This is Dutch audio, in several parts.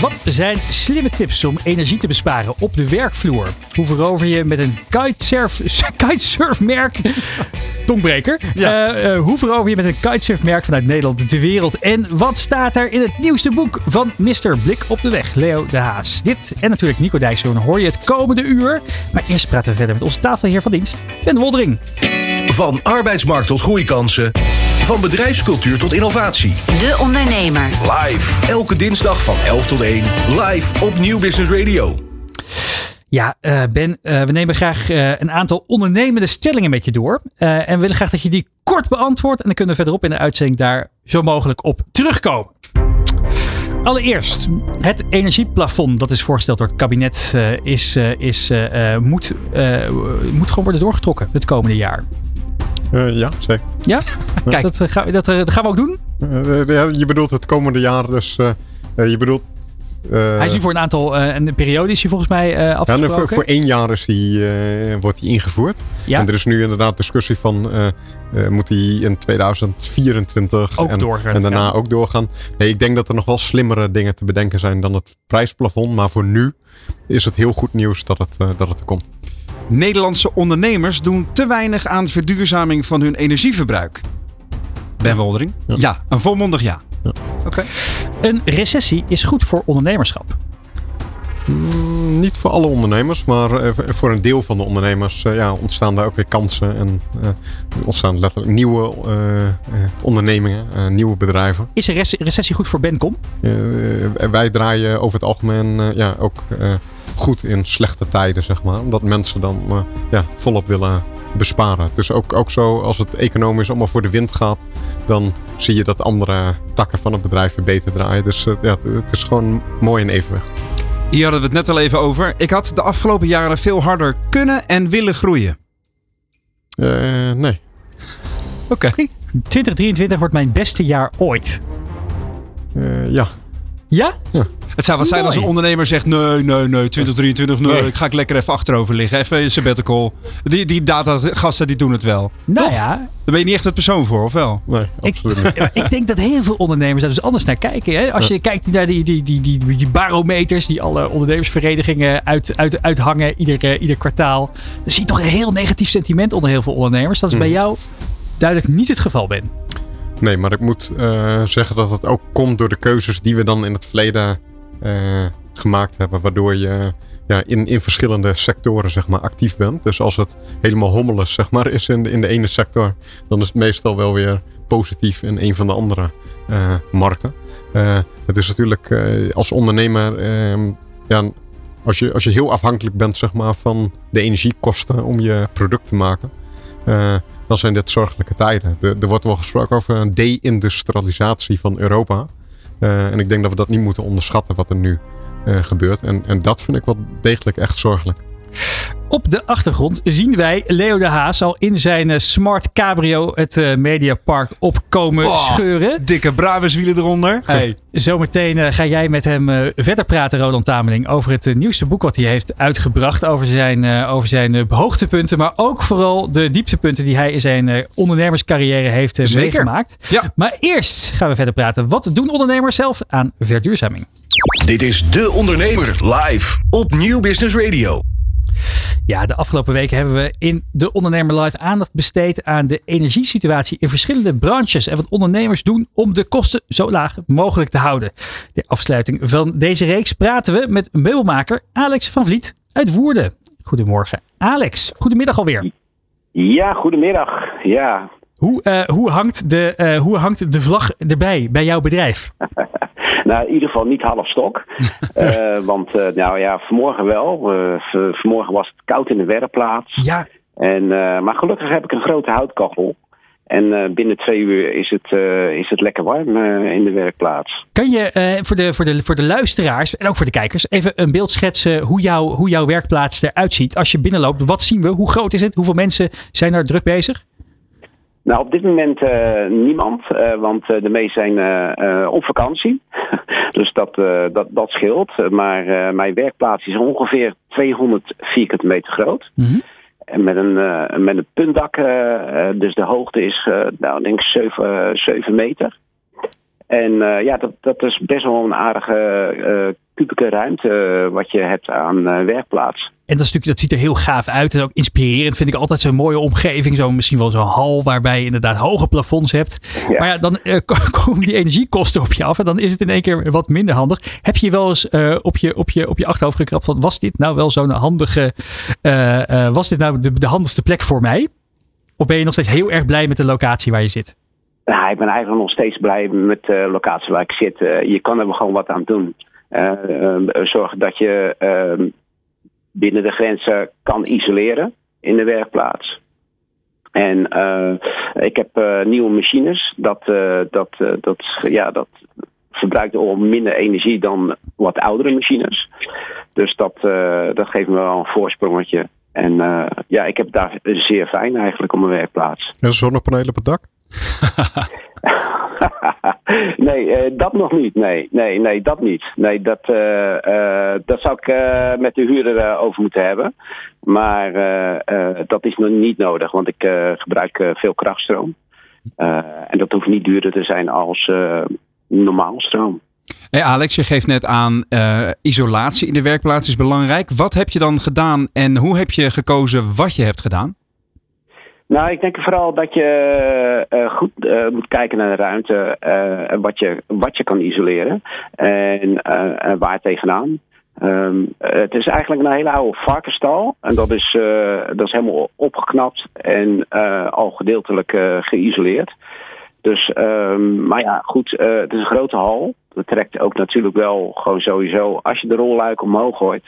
Wat zijn slimme tips om energie te besparen op de werkvloer? Hoe verover je met een kitesurf, kitesurfmerk... Tongbreker. Ja. Eh, eh, hoe verover je met een kitesurfmerk vanuit Nederland de wereld? En wat staat er in het nieuwste boek van Mr. Blik op de Weg, Leo de Haas? Dit en natuurlijk Nico Dijkshoorn hoor je het komende uur. Maar eerst praten we verder met onze tafelheer van dienst, Ben Woldering. Van arbeidsmarkt tot groeikansen. Van bedrijfscultuur tot innovatie. De Ondernemer. Live. Elke dinsdag van 11 tot 1. Live op Nieuw Business Radio. Ja, eh, Ben, eh, we nemen graag eh, een aantal ondernemende stellingen met je door. Eh, en we willen graag dat je die kort beantwoordt. En dan kunnen we verderop in de uitzending daar zo mogelijk op terugkomen. Allereerst, het energieplafond dat is voorgesteld door het kabinet eh, is, eh, is, moet, eh, moet gewoon worden doorgetrokken het komende jaar. Eh, ja, zeker. Ja? Kijk. Dat, eh, gaan we- dat, eh, dat gaan we ook doen. Ja, je bedoelt het komende jaar, dus je bedoelt... Hij is nu voor een aantal, een periode is hij volgens mij ja, nu afgesproken. voor, voor één jaar is die, wordt die ingevoerd. Ja. En er is nu inderdaad discussie van, moet die in 2024 Ook en, doorgaan, en daarna ja. ook doorgaan. Nee, ik denk dat er nog wel slimmere dingen te bedenken zijn dan het prijsplafond. Maar voor nu is het heel goed nieuws dat het, dat het er komt. Nederlandse ondernemers doen te weinig aan verduurzaming van hun energieverbruik. Ben Woldering? Ja. Ja, een volmondig ja. Ja. Oké. Een recessie is goed voor ondernemerschap. Mm, Niet voor alle ondernemers, maar eh, voor- een deel van de ondernemers eh, ja, ontstaan daar ook weer kansen. En eh, er ontstaan letterlijk nieuwe eh, eh, ondernemingen, eh, nieuwe bedrijven. Is een rec- recessie goed voor Bencom? Eh, en wij draaien over het algemeen ja, ook eh, goed in slechte tijden, zeg maar. Omdat mensen dan eh, ja, volop willen besparen. Het is ook, ook zo, als het economisch allemaal voor de wind gaat, dan zie je dat andere takken van het bedrijf weer beter draaien. Dus eh, ja, het, het is gewoon mooi in evenwicht. Hier hadden we het net al even over. Ik had de afgelopen jaren veel harder kunnen en willen groeien. Eh, nee. Oké. 2023 wordt mijn beste jaar ooit. Eh, ja. Ja? Het zou wat zijn als een ondernemer zegt: nee, nee, nee, 2023, nee, Nee. ik ga ik lekker even achterover liggen. Even een sabbatical. Die, die datagasten die doen het wel. Nou Toch? ja, Daar ben je niet echt het persoon voor, of wel? Nee, ik, absoluut niet. ik denk dat heel veel ondernemers daar dus anders naar kijken. Hè? Als je kijkt naar die, die, die, die, die barometers die alle ondernemersverenigingen uit, uit, uithangen ieder, eh, ieder kwartaal. Dan zie je toch een heel negatief sentiment onder heel veel ondernemers. Dat is bij Mhm. jou duidelijk niet het geval, Ben. Nee, maar ik moet eh, zeggen dat het ook komt door de keuzes die we dan in het verleden gemaakt hebben. Waardoor je ja, in, in verschillende sectoren zeg maar, actief bent. Dus als het helemaal hommelig zeg maar, is in de, in de ene sector, dan is het meestal wel weer positief in een van de andere eh, markten. Eh, het is natuurlijk eh, als ondernemer, ehm, ja, als, je, als je heel afhankelijk bent zeg maar, van de energiekosten om je product te maken. eh, dan zijn dit zorgelijke tijden. Er wordt wel gesproken over een deindustrialisatie van Europa. Eh, en ik denk dat we dat niet moeten onderschatten wat er nu eh, gebeurt. En, en dat vind ik wel degelijk echt zorgelijk. Op de achtergrond zien wij Leo de Haas al in zijn eh, Smart Cabrio het eh, Mediapark opkomen Oh. scheuren. Dikke Brabuswielen eronder. Hey. Zometeen eh, ga jij met hem verder praten, Roland Tameling, over het nieuwste boek wat hij heeft uitgebracht. Over zijn, over zijn hoogtepunten, maar ook vooral de dieptepunten die hij in zijn ondernemerscarrière heeft meegemaakt. Ja. Maar eerst gaan we verder praten. Wat doen ondernemers zelf aan verduurzaming? Dit is De Ondernemer live op Nieuw Business Radio. Ja, de afgelopen weken hebben we in de Ondernemer Live aandacht besteed aan de energiesituatie in verschillende branches en wat ondernemers doen om de kosten zo laag mogelijk te houden. De afsluiting van deze reeks praten we met meubelmaker Alex van Vliet uit Woerden. Goedemorgen, Alex. Goedemiddag alweer. Ja, goedemiddag. Ja, Hoe, eh, hoe, hangt de, eh, hoe hangt de vlag erbij bij jouw bedrijf? nou in ieder geval niet half stok. Eh, want eh, nou ja, vanmorgen wel. V- vanmorgen was het koud in de werkplaats. Ja, En, maar gelukkig heb ik een grote houtkachel. En binnen twee uur is het, is het lekker warm in de werkplaats. kan je voor, de, voor, de, voor de luisteraars en ook voor de kijkers even een beeld schetsen hoe, jouw hoe jouw werkplaats eruit ziet? Als je binnenloopt, wat zien we? Hoe groot is het? Hoeveel mensen zijn er druk bezig? Nou, op dit moment uh, niemand, uh, want uh, de meesten zijn op vakantie. dus dat, dat, dat scheelt. Maar mijn werkplaats is ongeveer 200 vierkante meter groot. Mhm. En met een, met een puntdak, dus de hoogte is, nou, denk ik 7, 7 meter. En ja, dat, dat is best wel een aardige kubieke ruimte wat je hebt aan werkplaats. En dat, stukje, dat ziet er heel gaaf uit. En ook inspirerend vind ik altijd zo'n mooie omgeving. Zo misschien wel zo'n hal waarbij je inderdaad hoge plafonds hebt. Ja. Maar ja, dan uh, komen die energiekosten op je af. En dan is het in één keer wat minder handig. Heb je wel eens uh, op, je, op, je, op je achterhoofd gekrapt van was dit nou wel zo'n handige... Uh, was dit nou de, de handigste plek voor mij? Of ben je nog steeds heel erg blij met de locatie waar je zit? Ja, ik ben eigenlijk nog steeds blij met de locatie waar ik zit. je kan er gewoon wat aan doen. zorgen dat je ehm, binnen de grenzen kan isoleren in de werkplaats. En uh, ik heb nieuwe machines. Dat, dat, dat, ja, dat verbruikt al minder energie dan wat oudere machines. Dus dat, dat geeft me wel een voorsprongetje. En ja, ik heb daar zeer fijn eigenlijk op mijn werkplaats. En zonnepanelen op het dak? nee, uh, dat nog niet. Nee, nee, nee, dat niet. Nee, dat, uh, uh, dat zou ik met de huurder over moeten hebben. Maar dat is nog niet nodig, want ik gebruik veel krachtstroom. en dat hoeft niet duurder te zijn als normaal stroom. Hey Alex, je geeft net aan isolatie in de werkplaats is belangrijk. Wat heb je dan gedaan en hoe heb je gekozen wat je hebt gedaan? Nou, ik denk vooral dat je uh, goed uh, moet kijken naar de ruimte uh, en wat je, wat je kan isoleren en waar tegenaan. Um, het is eigenlijk een hele oude varkenstal en dat is, dat is helemaal opgeknapt en al gedeeltelijk geïsoleerd. Dus, um, maar ja, goed, het is een grote hal. Dat trekt ook natuurlijk wel gewoon sowieso. Als je de rolluik omhoog gooit,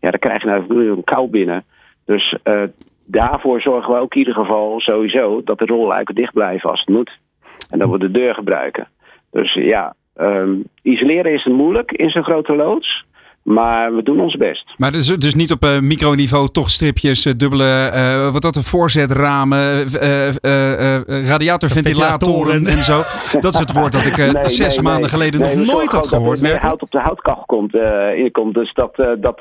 ja, dan krijg je natuurlijk een kou binnen. Dus daarvoor zorgen we ook in ieder geval sowieso dat de rolluiken dicht blijven als het moet. En dat we de deur gebruiken. Dus ja, um, isoleren is moeilijk in zo'n grote loods. Maar we doen ons best. Maar dus, dus niet op uh, microniveau, toch stripjes, uh, dubbele, uh, wat dat, een voorzetramen, radiatorventilatoren en zo. Dat is het woord dat ik nee, zes nee, maanden nee, geleden nog nooit had gehoord. Dat er hout op de houtkachel komt, inkomt. Dus dat, dat,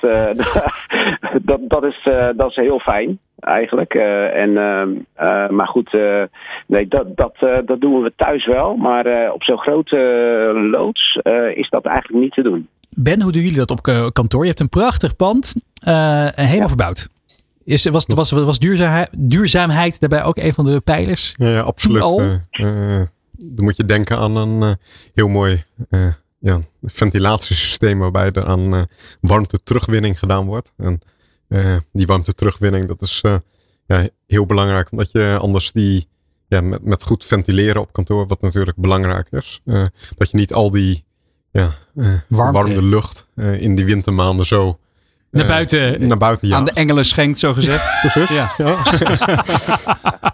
dat, dat, is, dat is heel fijn eigenlijk. en, maar goed, nee, dat, dat, dat doen we thuis wel. Maar op zo'n grote loods is dat eigenlijk niet te doen. Ben, hoe doen jullie dat op kantoor? Je hebt een prachtig pand, uh, helemaal ja. verbouwd. Is, was, was, was duurzaamheid, duurzaamheid daarbij ook een van de pijlers? Ja, ja absoluut. Uh, dan moet je denken aan een heel mooi ja, ventilatiesysteem waarbij er aan warmte terugwinning gedaan wordt. En die warmte terugwinning, dat is ja, heel belangrijk, omdat je anders die ja, met, met goed ventileren op kantoor, wat natuurlijk belangrijk is, dat je niet al die ja, uh, warmde lucht uh, in die wintermaanden zo naar buiten, uh, naar buiten ja. aan de engelen schenkt, zo gezegd. Precies. Ja. ja.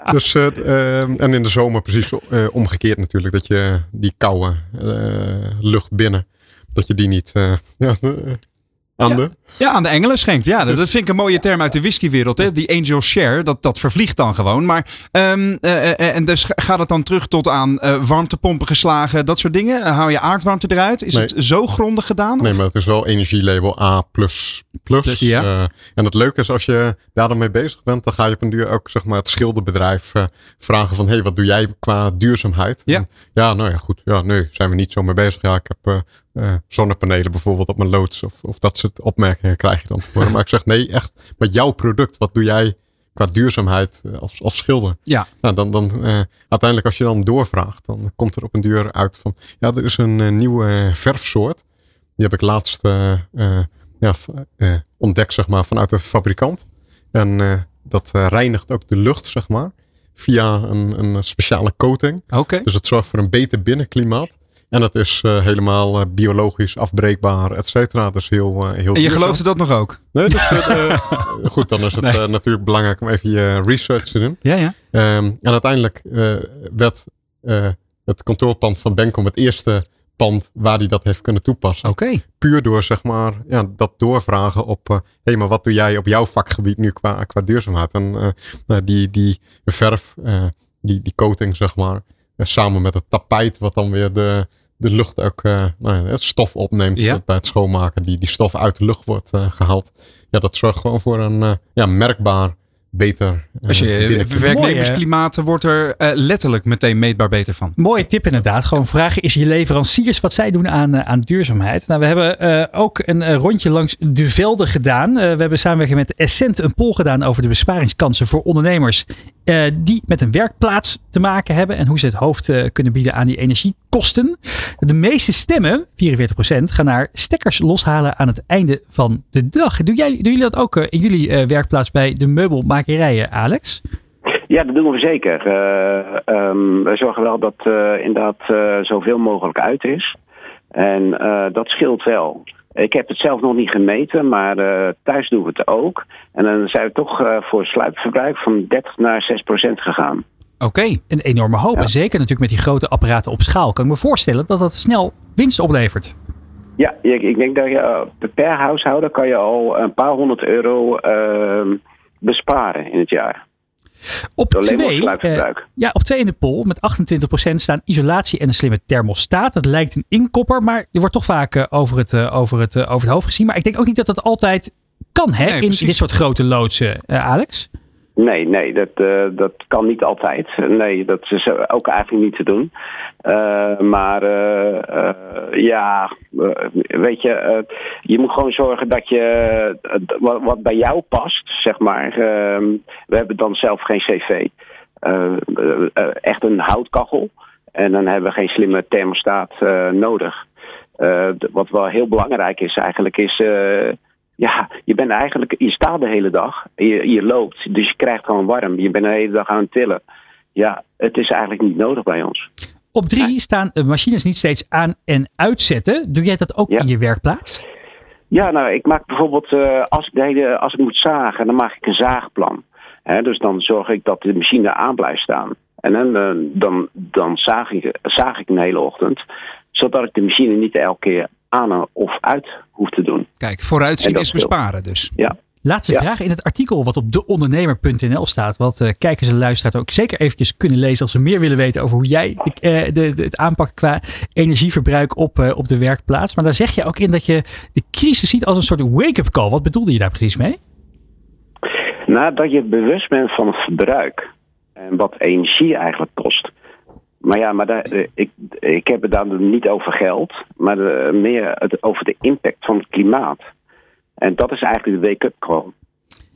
dus, en in de zomer precies omgekeerd natuurlijk. Dat je die koude lucht binnen, dat je die niet aan ja. de... Ja, aan de engelen schenkt. Ja, dat vind ik een mooie term uit de whiskywereld. Hè? Die angel share, dat, dat vervliegt dan gewoon. Maar, um, uh, en dus gaat het dan terug tot aan uh, warmtepompen geslagen, dat soort dingen? Hou je aardwarmte eruit? Is Nee. het zo grondig gedaan? Nee, of? maar het is wel energielabel A++. plus. Dus, ja. Eh, en het leuke is als je daar dan mee bezig bent, dan ga je op een duur ook zeg maar, het schilderbedrijf eh, vragen van, hé, hey, wat doe jij qua duurzaamheid? Ja. En, ja, nou ja, goed. Ja, nee, zijn we niet zo mee bezig. Ja, ik heb eh, eh, zonnepanelen bijvoorbeeld op mijn loods of, of dat soort opmerkingen krijg je dan te horen. maar ik zeg, nee, echt met jouw product, wat doe jij qua duurzaamheid eh, als, als schilder? Ja. Nou, dan, dan eh, uiteindelijk als je dan doorvraagt, dan komt er op een duur uit van, ja, er is een eh, nieuwe eh, verfsoort. Die heb ik laatst eh, eh, ja, eh, ontdekt, zeg maar, vanuit de fabrikant. En eh, dat eh, reinigt ook de lucht, zeg maar, via een, een speciale coating. Oké. Dus het zorgt voor een beter binnenklimaat. En het is eh, helemaal eh, biologisch afbreekbaar, et cetera. Dus heel, eh, heel En je geloofde dat nog ook? Nee, dus, goed, dan is het Nee. natuurlijk belangrijk om even je research te doen. Ja, ja. Ehm, en uiteindelijk werd het kantoorpand van Benkom het eerste pand waar hij dat heeft kunnen toepassen. Oké. Puur door zeg maar ja, dat doorvragen op, hé, hey, maar wat doe jij op jouw vakgebied nu qua, qua duurzaamheid? En nou, die, die verf, die, die coating, zeg maar. En samen met het tapijt, wat dan weer de, de lucht ook, uh, nou, het stof opneemt Ja. bij het schoonmaken. Die, die stof uit de lucht wordt eh, gehaald. Ja, dat zorgt gewoon voor een eh, ja, merkbaar beter eh, Als je werknemersklimaat wordt er eh, letterlijk meteen meetbaar beter van. Mooie tip inderdaad. Gewoon vragen is je leveranciers wat zij doen aan, eh, aan duurzaamheid. Nou, we hebben eh, ook een eh, rondje langs de velden gedaan. Eh, we hebben samenwerking met Essent een poll gedaan over de besparingskansen voor ondernemers eh, die met een werkplaats te maken hebben en hoe ze het hoofd eh, kunnen bieden aan die energiekosten. De meeste stemmen, 44%, gaan naar stekkers loshalen aan het einde van de dag. Doe jij, doen jullie dat ook eh, in jullie werkplaats bij de meubelmakerijen, Alex? Ja, dat doen we zeker. Eh, ehm, wij zorgen wel dat inderdaad zoveel mogelijk uit is. En dat scheelt wel. Ik heb het zelf nog niet gemeten, maar eh, thuis doen we het ook. En dan zijn we toch eh, voor sluipverbruik van 30 naar 6 procent gegaan. Oké. Een enorme hoop. Ja. En zeker natuurlijk met die grote apparaten op schaal. Kan ik me voorstellen dat dat snel winst oplevert. Ja, ik, ik denk dat je eh, per huishouden kan je al een paar honderd euro ehm, besparen in het jaar. Op twee, eh, ja, op twee in de poll met 28% staan isolatie en een slimme thermostaat. Dat lijkt een inkopper, maar die wordt toch vaak eh, over, het, eh, over, het, over het hoofd gezien. Maar ik denk ook niet dat dat altijd kan hè, Nee, in, precies. dit soort grote loodsen, Alex. Nee, nee, dat, eh, dat kan niet altijd. Nee, dat is ook eigenlijk niet te doen. Eh, maar eh, ja, weet je, je moet gewoon zorgen dat je wat, wat bij jou past, zeg maar. Ehm, we hebben dan zelf geen cv. Echt een houtkachel. En dan hebben we geen slimme thermostaat nodig. Wat wel heel belangrijk is eigenlijk, is ja, je bent eigenlijk, je staat de hele dag, je, je loopt, dus je krijgt gewoon warm. Je bent de hele dag aan het tillen. Ja, het is eigenlijk niet nodig bij ons. Op drie staan eh, machines niet steeds aan en uitzetten. Doe jij dat ook Ja. in je werkplaats? Ja, nou, ik maak bijvoorbeeld, eh, als, ik de hele, als ik moet zagen, dan maak ik een zaagplan. Dus dan zorg ik dat de machine aan blijft staan. En dan, eh, dan, dan zaag, ik, zaag ik een hele ochtend, zodat ik de machine niet elke keer aan of uit hoef te doen. Kijk, vooruitzien is besparen dus. Laatste Ja. vraag in het artikel wat op deondernemer.nl staat. Wat eh, kijkers en luisteraars ook zeker eventjes kunnen lezen als ze meer willen weten over hoe jij eh, de, de, het aanpakt qua energieverbruik op, eh, op de werkplaats. Maar daar zeg je ook in dat je de crisis ziet als een soort wake-up call. Wat bedoelde je daar precies mee? Nadat je bewust bent van het verbruik en wat energie eigenlijk kost. Maar ja, maar daar, eh, ik, ik heb het dan niet over geld, maar eh, meer het, over de impact van het klimaat. En dat is eigenlijk de wake-up call.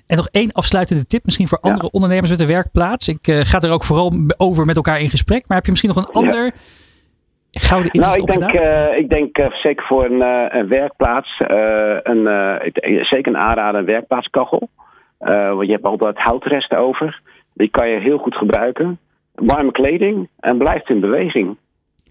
En nog één afsluitende tip misschien voor andere ondernemers met de werkplaats. Ik eh, ga er ook vooral over met elkaar in gesprek. Maar heb je misschien nog een ander gouden inzicht Nou, ik denk, ik denk zeker voor een, een werkplaats, een, zeker een aanrader, een werkplaatskachel. Want je hebt altijd houtresten over. Die kan je heel goed gebruiken. Warme kleding en blijft in beweging.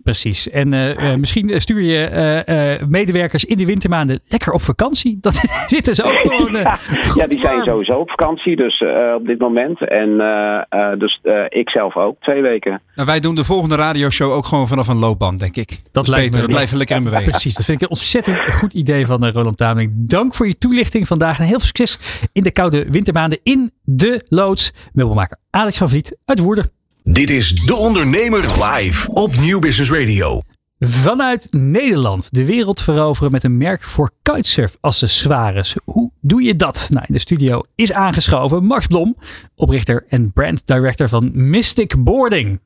Precies. En eh, eh, misschien stuur je eh, eh, medewerkers in de wintermaanden lekker op vakantie. Dat zitten ze ook gewoon. eh, Ja, goed ja, die zijn sowieso op vakantie dus, eh, op dit moment. En eh, eh, dus eh, ik zelf ook, twee weken. Nou, wij doen de volgende radioshow ook gewoon vanaf een loopband, denk ik. Dat lijkt beter. me- We blijven lekker in beweging. Precies, dat vind ik een ontzettend goed idee van Roland Tameling. Dank voor je toelichting vandaag en heel veel succes in de koude wintermaanden in de loods. Meubelmaker Alex van Vliet uit Woerden. Dit is De Ondernemer live op Nieuw Business Radio. Vanuit Nederland de wereld veroveren met een merk voor kitesurf-accessoires. Hoe doe je dat? Nou, in de studio is aangeschoven Max Blom, oprichter en brand director van Mystic Boarding.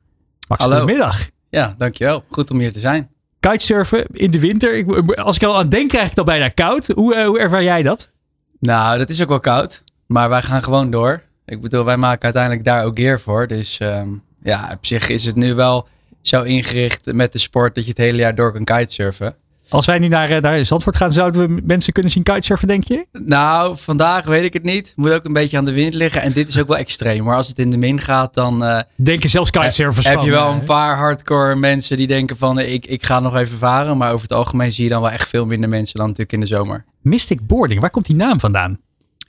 Max, Hallo. goedemiddag. Ja, dankjewel. Goed om hier te zijn. Kitesurfen in de winter. Ik, als ik er al aan denk, krijg ik het al bijna koud. Hoe, eh, hoe ervaar jij dat? Nou, dat is ook wel koud. Maar wij gaan gewoon door. Ik bedoel, wij maken uiteindelijk daar ook gear voor. Dus ehm, ja, op zich is het nu wel zo ingericht met de sport dat je het hele jaar door kan kitesurfen. Als wij nu naar, eh, naar Zandvoort gaan, zouden we mensen kunnen zien kitesurfen, denk je? Nou, vandaag weet ik het niet. Moet ook een beetje aan de wind liggen. En dit is ook wel extreem. Maar als het in de min gaat, dan eh, Denken zelfs kitesurfers heb van, je wel eh, een paar hardcore mensen die denken van ik, ik ga nog even varen. Maar over het algemeen zie je dan wel echt veel minder mensen dan natuurlijk in de zomer. Mystic Boarding, waar komt die naam vandaan?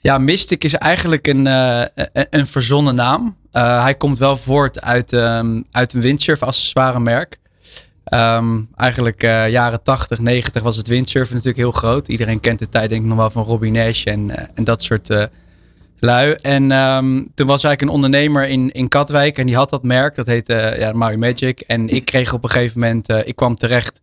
Ja, Mystic is eigenlijk een, eh, een- verzonnen naam. Eh, hij komt wel voort uit, ehm, uit een windsurf accessoire merk. Ehm, eigenlijk eh, jaren 80, 90 was het windsurfen natuurlijk heel groot. Iedereen kent de tijd denk ik nog wel van Robbie Nash en, en dat soort lui. En ehm, toen was eigenlijk een ondernemer in, in Katwijk en die had dat merk. Dat heette ja, Magic. En ik kreeg op een gegeven moment, ik kwam terecht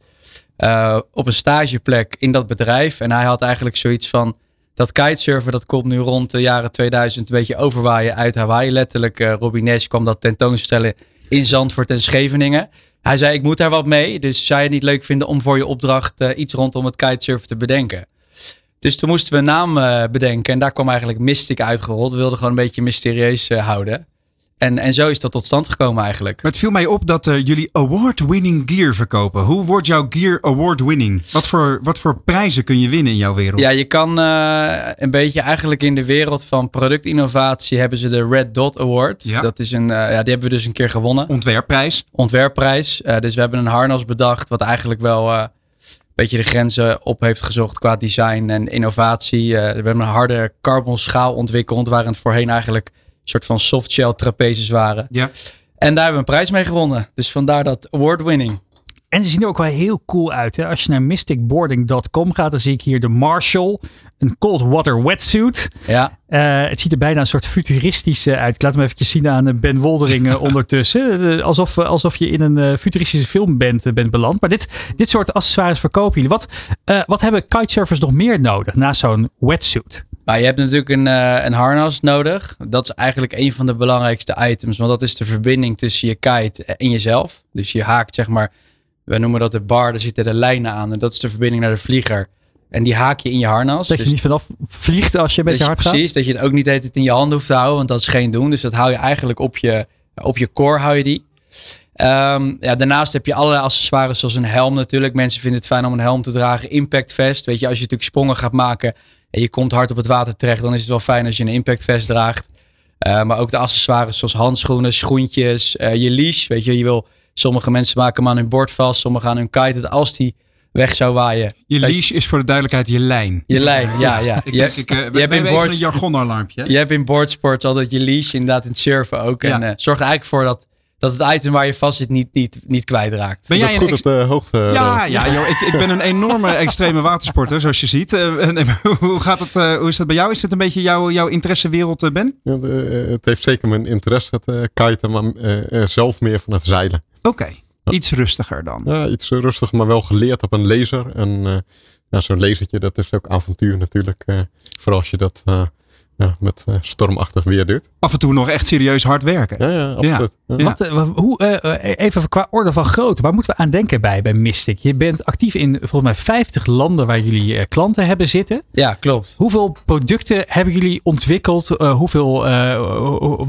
op een stageplek in dat bedrijf. En hij had eigenlijk zoiets van, dat kitesurfen dat komt nu rond de jaren 2000 een beetje overwaaien uit Hawaii. Letterlijk, uh, Robin Nash kwam dat tentoonstellen in Zandvoort en Scheveningen. Hij zei, ik moet daar wat mee. Dus zou je het niet leuk vinden om voor je opdracht iets rondom het kitesurfen te bedenken? Dus toen moesten we een naam uh, bedenken. En daar kwam eigenlijk Mystic uitgerold. We wilden gewoon een beetje mysterieus uh, houden. En, en zo is dat tot stand gekomen eigenlijk. Maar het viel mij op dat uh, jullie award-winning gear verkopen. Hoe wordt jouw gear award-winning? Wat voor, wat voor prijzen kun je winnen in jouw wereld? Ja, je kan een beetje eigenlijk in de wereld van productinnovatie hebben ze de Red Dot Award. Ja. Dat is een, ja, die hebben we dus een keer gewonnen. Ontwerpprijs. Ontwerpprijs. dus we hebben een harnas bedacht wat eigenlijk wel beetje de grenzen op heeft gezocht qua design en innovatie. We hebben een harde carbon schaal ontwikkeld, waar het voorheen eigenlijk een soort van softshell trapezes waren. Ja. En daar hebben we een prijs mee gewonnen. Dus vandaar dat award winning. En ze zien er ook wel heel cool uit. Hè? Als je naar mysticboarding.com gaat, dan zie ik hier de Marshall. Een cold water wetsuit. Ja. Uh, het ziet er bijna een soort futuristisch uit. Ik laat hem even zien aan Ben Woldering ondertussen. alsof, alsof je in een futuristische film bent, bent beland. Maar dit, dit soort accessoires verkopen jullie. Wat, uh, wat hebben kitesurfers nog meer nodig naast zo'n wetsuit? Nou, je hebt natuurlijk een, uh, een harnas nodig. Dat is eigenlijk een van de belangrijkste items. Want dat is de verbinding tussen je kite en jezelf. Dus je haakt zeg maar wij noemen dat de bar, daar zitten de lijnen aan. En dat is de verbinding naar de vlieger. En die haak je in je harnas. Dat je dus, niet vanaf vliegt als je met je hart precies, gaat? Precies, dat je het ook niet het in je handen hoeft te houden. Want dat is geen doen. Dus dat hou je eigenlijk op je, op je core hou je die. Um, ja, daarnaast heb je allerlei accessoires zoals een helm natuurlijk. Mensen vinden het fijn om een helm te dragen. Impact vest. Weet je, als je natuurlijk sprongen gaat maken en je komt hard op het water terecht, dan is het wel fijn als je een impact vest draagt. Uh, maar ook de accessoires zoals handschoenen, schoentjes, uh, je leash. Weet je, je wil Sommige mensen maken hem aan hun bord vast, sommigen aan hun kite. Als die weg zou waaien. Je leash is voor de duidelijkheid je lijn. Je lijn, ja, ja. ik, je, ik, uh, je hebt in board, een jargonalarmpje. Je hebt in boardsport altijd je leash, inderdaad in het surfen ook. Ja. En uh, zorg er eigenlijk voor dat, dat het item waar je vast zit niet, niet, niet kwijtraakt. Ben jij goed op de hoogte? Ja, ja joh, ik, ik ben een enorme extreme watersporter, zoals je ziet. Uh, hoe, gaat het, hoe is dat bij jou? Is het een beetje jouw, jouw interessewereld, Ben? Ja, de, het heeft zeker mijn interesse, het kiten, maar zelf meer van het zeilen. Oké. Okay. Iets rustiger dan. Ja, iets rustiger, maar wel geleerd op een laser. En uh, ja, zo'n lasertje, dat is ook avontuur natuurlijk. Uh, vooral als je dat uh, ja, met stormachtig weer doet. Af en toe nog echt serieus hard werken. Ja, ja absoluut. Ja. Wat, hoe, even qua orde van grootte, waar moeten we aan denken bij, bij Mystic? Je bent actief in volgens mij 50 landen waar jullie klanten hebben zitten. Ja, klopt. Hoeveel producten hebben jullie ontwikkeld? hoeveel,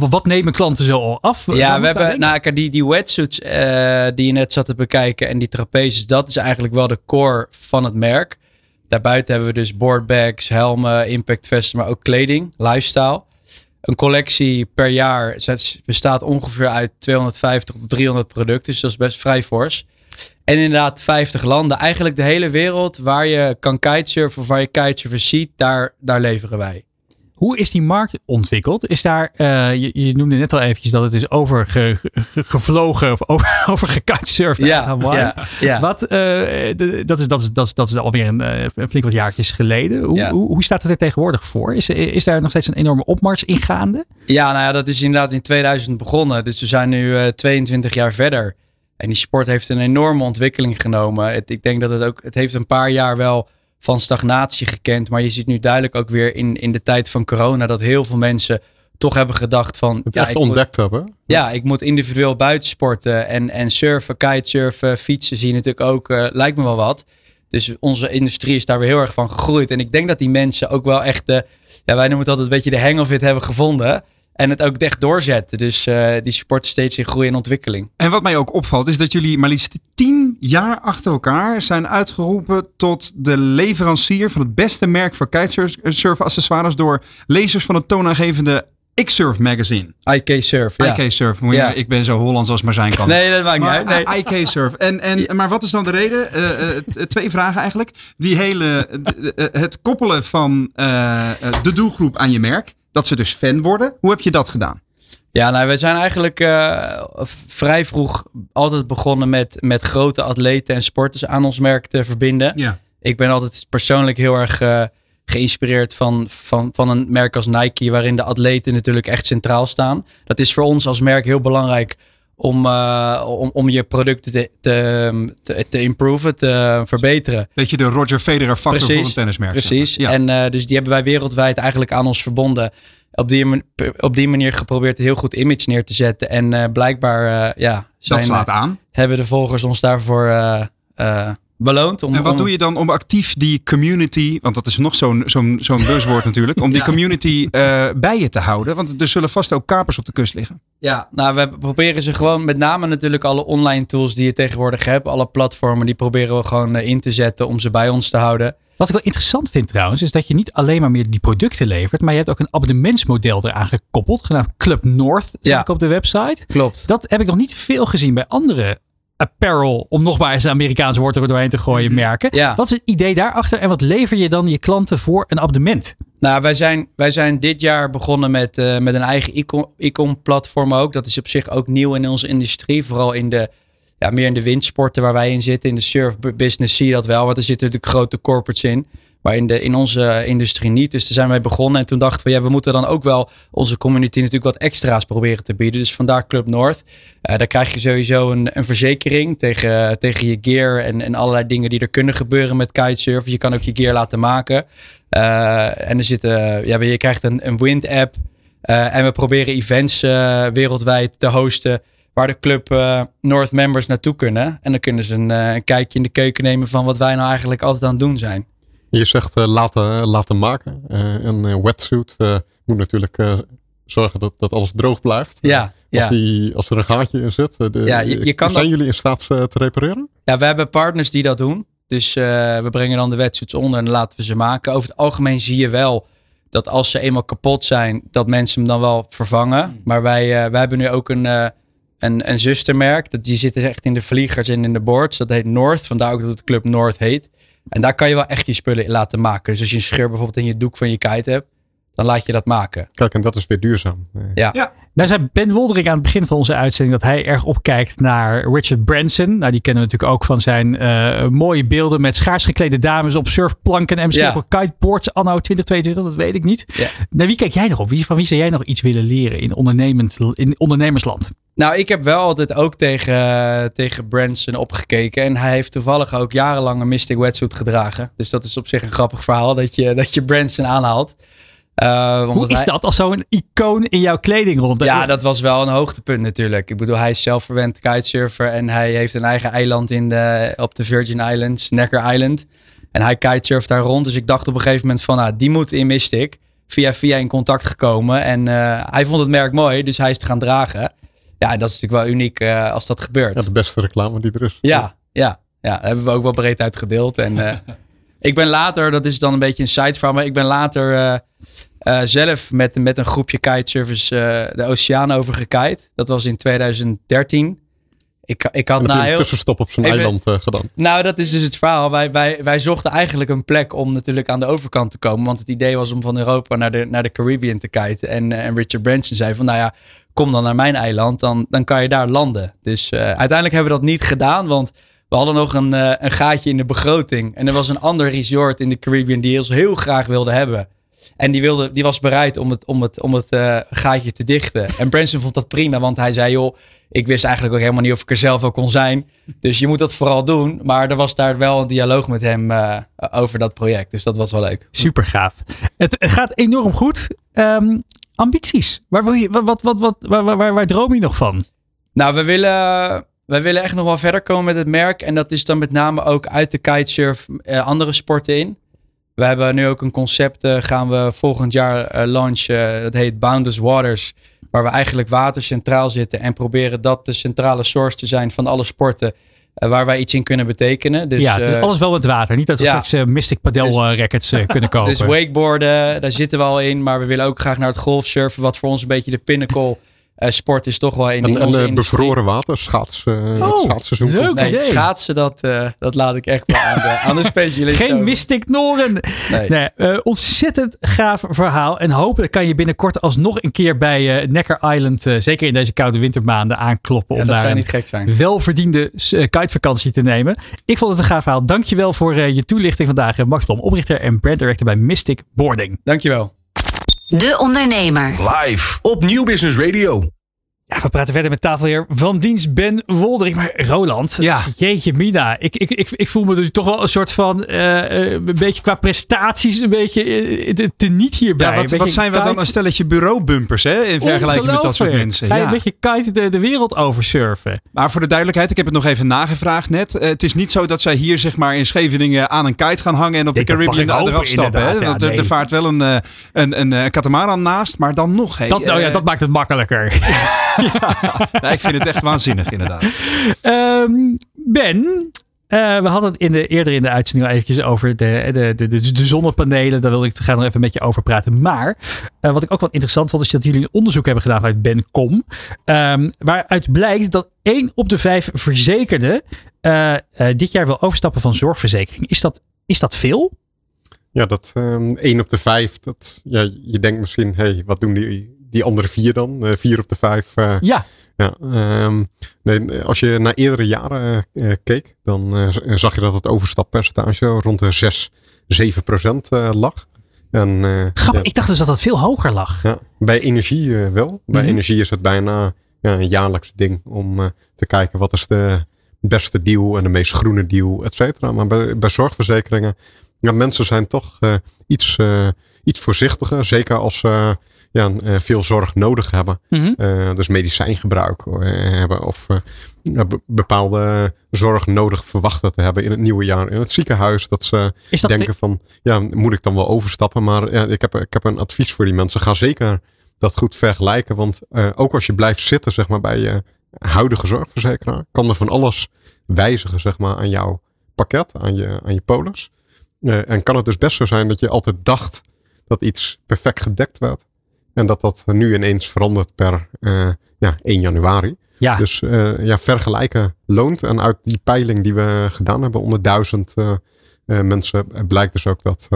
wat nemen klanten zo al af? Ja, we hebben, nou, die, die wetsuits die je net zat te bekijken en die trapezes, dat is eigenlijk wel de core van het merk. Daarbuiten hebben we dus boardbags, helmen, impactvesten, maar ook kleding, lifestyle. Een collectie per jaar bestaat ongeveer uit 250 tot 300 producten, dus dat is best vrij fors. En inderdaad 50 landen, eigenlijk de hele wereld waar je kan kitesurfen of waar je kitesurfers ziet, daar, daar leveren wij. Hoe is die markt ontwikkeld? Is daar, uh, je, je, noemde net al eventjes dat het is overgevlogen of over. Ja, ja, ja. Wat, uh, dat, is, dat, is, dat, is, dat is alweer een, uh, een flink wat jaartjes geleden. Hoe, ja. hoe, hoe, staat het er tegenwoordig voor? Is, is daar nog steeds een enorme opmars in gaande? Ja, nou ja, dat is inderdaad in 2000 begonnen. Dus we zijn nu 22 jaar verder. En die sport heeft een enorme ontwikkeling genomen. Het, ik denk dat het ook, het heeft een paar jaar wel van stagnatie gekend. Maar je ziet nu duidelijk ook weer in, in de tijd van corona dat heel veel mensen toch hebben gedacht van... Het ja, echt ontdekt moet, hebben. Ja, ik moet individueel buitensporten en, en surfen, kitesurfen, fietsen zie je natuurlijk ook. Uh, lijkt me wel wat. Dus onze industrie is daar weer heel erg van gegroeid. En ik denk dat die mensen ook wel echt de... Ja, wij noemen het altijd een beetje de hang of it hebben gevonden. En het ook echt doorzetten. Dus uh, die sport steeds in groei en ontwikkeling. En wat mij ook opvalt is dat jullie maar liefst tien jaar achter elkaar zijn uitgeroepen tot de leverancier van het beste merk voor kitesurf accessoires door lezers van het toonaangevende X-Surf magazine. IK Surf, ja. IK Surf. Ja. Ik ben zo Hollands als maar zijn kan. Nee, dat maakt niet uit. Nee. IK Surf. En, en, Maar wat is dan de reden? Uh, uh, twee vragen eigenlijk. Die hele, het koppelen van de doelgroep aan je merk dat ze dus fan worden. Hoe heb je dat gedaan? Ja, nou, we zijn eigenlijk uh, vrij vroeg altijd begonnen met, met grote atleten en sporters aan ons merk te verbinden. Ja. Ik ben altijd persoonlijk heel erg uh, geïnspireerd van, van, van een merk als Nike, waarin de atleten natuurlijk echt centraal staan. Dat is voor ons als merk heel belangrijk om, uh, om, om je producten te, te, te, improven, te verbeteren. Beetje de Roger Federer factor precies, voor een tennismerk. Precies. Ja. En uh, dus die hebben wij wereldwijd eigenlijk aan ons verbonden. Op die, op die manier geprobeerd een heel goed image neer te zetten. En uh, blijkbaar ja, zijn, dat slaat aan. hebben de volgers ons daarvoor beloond. Om, en wat doe je dan om actief die community, want dat is nog zo'n zo'n zo'n buzzwoord natuurlijk, om die community uh, bij je te houden? Want er zullen vast ook kapers op de kust liggen. Ja, nou we proberen ze gewoon met name natuurlijk alle online tools die je tegenwoordig hebt, alle platformen, die proberen we gewoon uh, in te zetten om ze bij ons te houden. Wat ik wel interessant vind trouwens, is dat je niet alleen maar meer die producten levert, maar je hebt ook een abonnementsmodel eraan gekoppeld, genaamd Club North, ja. op de website. Klopt. Dat heb ik nog niet veel gezien bij andere apparel, om nog maar eens een Amerikaanse woord er doorheen te gooien, mhm. merken. Ja. Wat is het idee daarachter en wat lever je dan je klanten voor een abonnement? Nou, wij zijn, wij zijn dit jaar begonnen met, uh, met een eigen e-com platform ook. Dat is op zich ook nieuw in onze industrie. Vooral in de, ja, meer in de windsporten waar wij in zitten. In de surf business zie je dat wel, want er zitten natuurlijk grote corporates in. Maar in, de, in onze industrie niet. Dus daar zijn wij begonnen. En toen dachten we, ja, we moeten dan ook wel onze community natuurlijk wat extra's proberen te bieden. Dus vandaar Club North. Uh, daar krijg je sowieso een, een verzekering tegen, tegen je gear en, en allerlei dingen die er kunnen gebeuren met kitesurfen. Je kan ook je gear laten maken. Uh, en er zitten, ja, je krijgt een, een wind app. Uh, en we proberen events wereldwijd te hosten waar de club North members naartoe kunnen. En dan kunnen ze een, een kijkje in de keuken nemen van wat wij nou eigenlijk altijd aan het doen zijn. Je zegt uh, laten, laten maken. Uh, een wetsuit moet natuurlijk zorgen dat, dat alles droog blijft. Ja, als, ja. Die, als er een gaatje in zit. De, ja, je, je kan zijn jullie in staat te repareren? Ja, we hebben partners die dat doen. Dus we brengen dan de wetsuits onder en laten we ze maken. Over het algemeen zie je wel dat als ze eenmaal kapot zijn, dat mensen hem dan wel vervangen. Hmm. Maar wij, wij hebben nu ook een, een, een zustermerk. Dat, die zitten echt in de vliegers en in de boards. Dat heet North. Vandaar ook dat het Club North heet. En daar kan je wel echt je spullen laten maken. Dus als je een scheur bijvoorbeeld in je doek van je kite hebt, dan laat je dat maken. Kijk, en dat is weer duurzaam. Ja. ja. Nou zei Ben Woldering aan het begin van onze uitzending dat hij erg opkijkt naar Richard Branson. Nou, die kennen we natuurlijk ook van zijn uh, mooie beelden met schaars geklede dames op surfplanken en misschien ja. ook kiteboards anno 2022, dat weet ik niet. Ja. Naar wie kijk jij nog op? Wie, van wie zou jij nog iets willen leren in, ondernemend, in ondernemersland? Nou, ik heb wel altijd ook tegen, tegen Branson opgekeken. En hij heeft toevallig ook jarenlang een Mystic Wetsuit gedragen. Dus dat is op zich een grappig verhaal dat je, dat je Branson aanhaalt. Uh, Hoe is dat als zo'n icoon in jouw kleding rond? Ja, dat was wel een hoogtepunt natuurlijk. Ik bedoel, hij is zelfverwend kitesurfer en hij heeft een eigen eiland in de, op de Virgin Islands, Necker Island. En hij kitesurft daar rond. Dus ik dacht op een gegeven moment van, nou, die moet in Mystic. Via via in contact gekomen. En uh, hij vond het merk mooi, dus hij is te gaan dragen. Ja, dat is natuurlijk wel uniek uh, als dat gebeurt. Ja, de beste reclame die er is. Ja, ja, ja. hebben we ook wel breed uitgedeeld. En uh, ik ben later, dat is dan een beetje een side van me. Ik ben later uh, zelf met, met een groepje kitesurfers de oceaan over gekite. Dat was in 2013. Ik, ik had na heel... tussenstop op zijn eiland gedaan. Nou, dat is dus het verhaal. Wij, wij, wij zochten eigenlijk een plek om natuurlijk aan de overkant te komen. Want het idee was om van Europa naar de, naar de Caribbean te kiten. En, en Richard Branson zei van, nou ja, kom dan naar mijn eiland, dan, dan kan je daar landen. Dus uiteindelijk hebben we dat niet gedaan, want we hadden nog een, uh, een gaatje in de begroting. En er was een ander resort in de Caribbean die ons heel graag wilde hebben. En die, wilde, die was bereid om het, om het, om het uh, gaatje te dichten. En Branson vond dat prima, want hij zei: joh, ik wist eigenlijk ook helemaal niet of ik er zelf ook kon zijn. Dus je moet dat vooral doen. Maar er was daar wel een dialoog met hem uh, over dat project. Dus dat was wel leuk. Super gaaf. Het, gaat enorm goed. Um, ambities? Waar, wil je, wat, wat, wat, waar, waar, waar, droom je nog van? Nou, we willen, we willen echt nog wel verder komen met het merk. En dat is dan met name ook uit de kitesurf uh, andere sporten in. We hebben nu ook een concept, uh, gaan we volgend jaar uh, launchen. dat heet Boundless Waters. Waar we eigenlijk water centraal zitten en proberen dat de centrale source te zijn van alle sporten. Uh, waar wij iets in kunnen betekenen. Dus, ja, dus alles wel met water. Niet dat we ja. straks Mystic Padel dus, rackets kunnen kopen. Dus wakeboarden, daar zitten we al in. Maar we willen ook graag naar het golfsurfen. Wat voor ons een beetje de pinnacle eh, sport is toch wel in En, die en onze eh, bevroren water, schaats, eh, het Oh, schaatsseizoen. leuk. Nee, idee. schaatsen, dat, eh, dat laat ik echt wel aan de, aan de specialist Geen over. Mystic Noren. Nee. Nee, ontzettend gaaf verhaal. En hopelijk kan je binnenkort alsnog een keer bij eh, Necker Island, zeker in deze koude wintermaanden, aankloppen. Ja, om dat daar zou een niet gek zijn. welverdiende uh, kitevakantie te nemen. Ik vond het een gaaf verhaal. Dankjewel voor eh, je toelichting vandaag. Max Blom, oprichter en brand director bij Mystic Boarding. Dankjewel. De Ondernemer. Live op Nieuw Business Radio. Ja, we praten verder met tafelheer van dienst Ben Woldering. Maar Roland, Ja. jeetje mina. Ik, ik, ik, ik voel me dus toch wel een soort van, eh, eh, een beetje qua prestaties, een beetje eh, te, te niet hierbij. Ja, Een wat, zijn we dan een stelletje bureaubumpers hè, in vergelijking met dat soort mensen. Ga je Ja. een beetje kite de, de wereld oversurfen. Maar voor de duidelijkheid, ik heb het nog even nagevraagd net. Het is niet zo dat zij hier zeg maar in Scheveningen aan een kite gaan hangen en op de Caribbean eraf stappen. Hè? Ja, er, nee. er vaart wel een, een, een, eh, katamaran naast, maar dan nog. Hey, Dat, nou ja, dat maakt het makkelijker. ja, ik vind het echt waanzinnig inderdaad. Ehm, ben, eh, we hadden het in de, eerder in de uitzending al eventjes over de, de, de, de, de zonnepanelen. Daar wilde ik graag nog even met je over praten. Maar eh, wat ik ook wel interessant vond, is dat jullie een onderzoek hebben gedaan uit Bencom. ehm, waaruit blijkt dat één op de vijf verzekerden eh, dit jaar wil overstappen van zorgverzekering. Is dat, is dat veel? Ja, dat ehm 1 op de 5. Dat, ja, je denkt misschien, hé, hey, wat doen die, die andere vier dan? Eh 4 op de 5. eh, Ja, Ja, ehm, nee, als je naar eerdere jaren eh, keek, dan zag je dat het overstappercentage rond de 6, 7 procent lag. En, grappig. ja, Ik dacht dus dat dat veel hoger lag. ja, bij energie wel. Bij Mhm. energie is het bijna ja, een jaarlijks ding om te kijken wat is de beste deal en de meest groene deal, et cetera. Maar bij, bij zorgverzekeringen, ja, mensen zijn toch iets, iets voorzichtiger. Zeker als ze ja, eh, veel zorg nodig hebben. Mhm. Eh, dus medicijngebruik eh, hebben of bepaalde zorg nodig verwachten te hebben in het nieuwe jaar in het ziekenhuis. Dat ze dat denken van, ja, moet ik dan wel overstappen? Maar ja, ik, heb, ik heb een advies voor die mensen. Ga zeker dat goed vergelijken. Want ook als je blijft zitten zeg maar, bij je huidige zorgverzekeraar, kan er van alles wijzigen zeg maar, aan jouw pakket, aan je, aan je polis. En kan het dus best zo zijn dat je altijd dacht dat iets perfect gedekt werd. En dat dat nu ineens verandert per eh, ja, 1 januari. ja, Dus eh, ja, vergelijken loont. En uit die peiling die we gedaan hebben onder duizend eh, mensen blijkt dus ook dat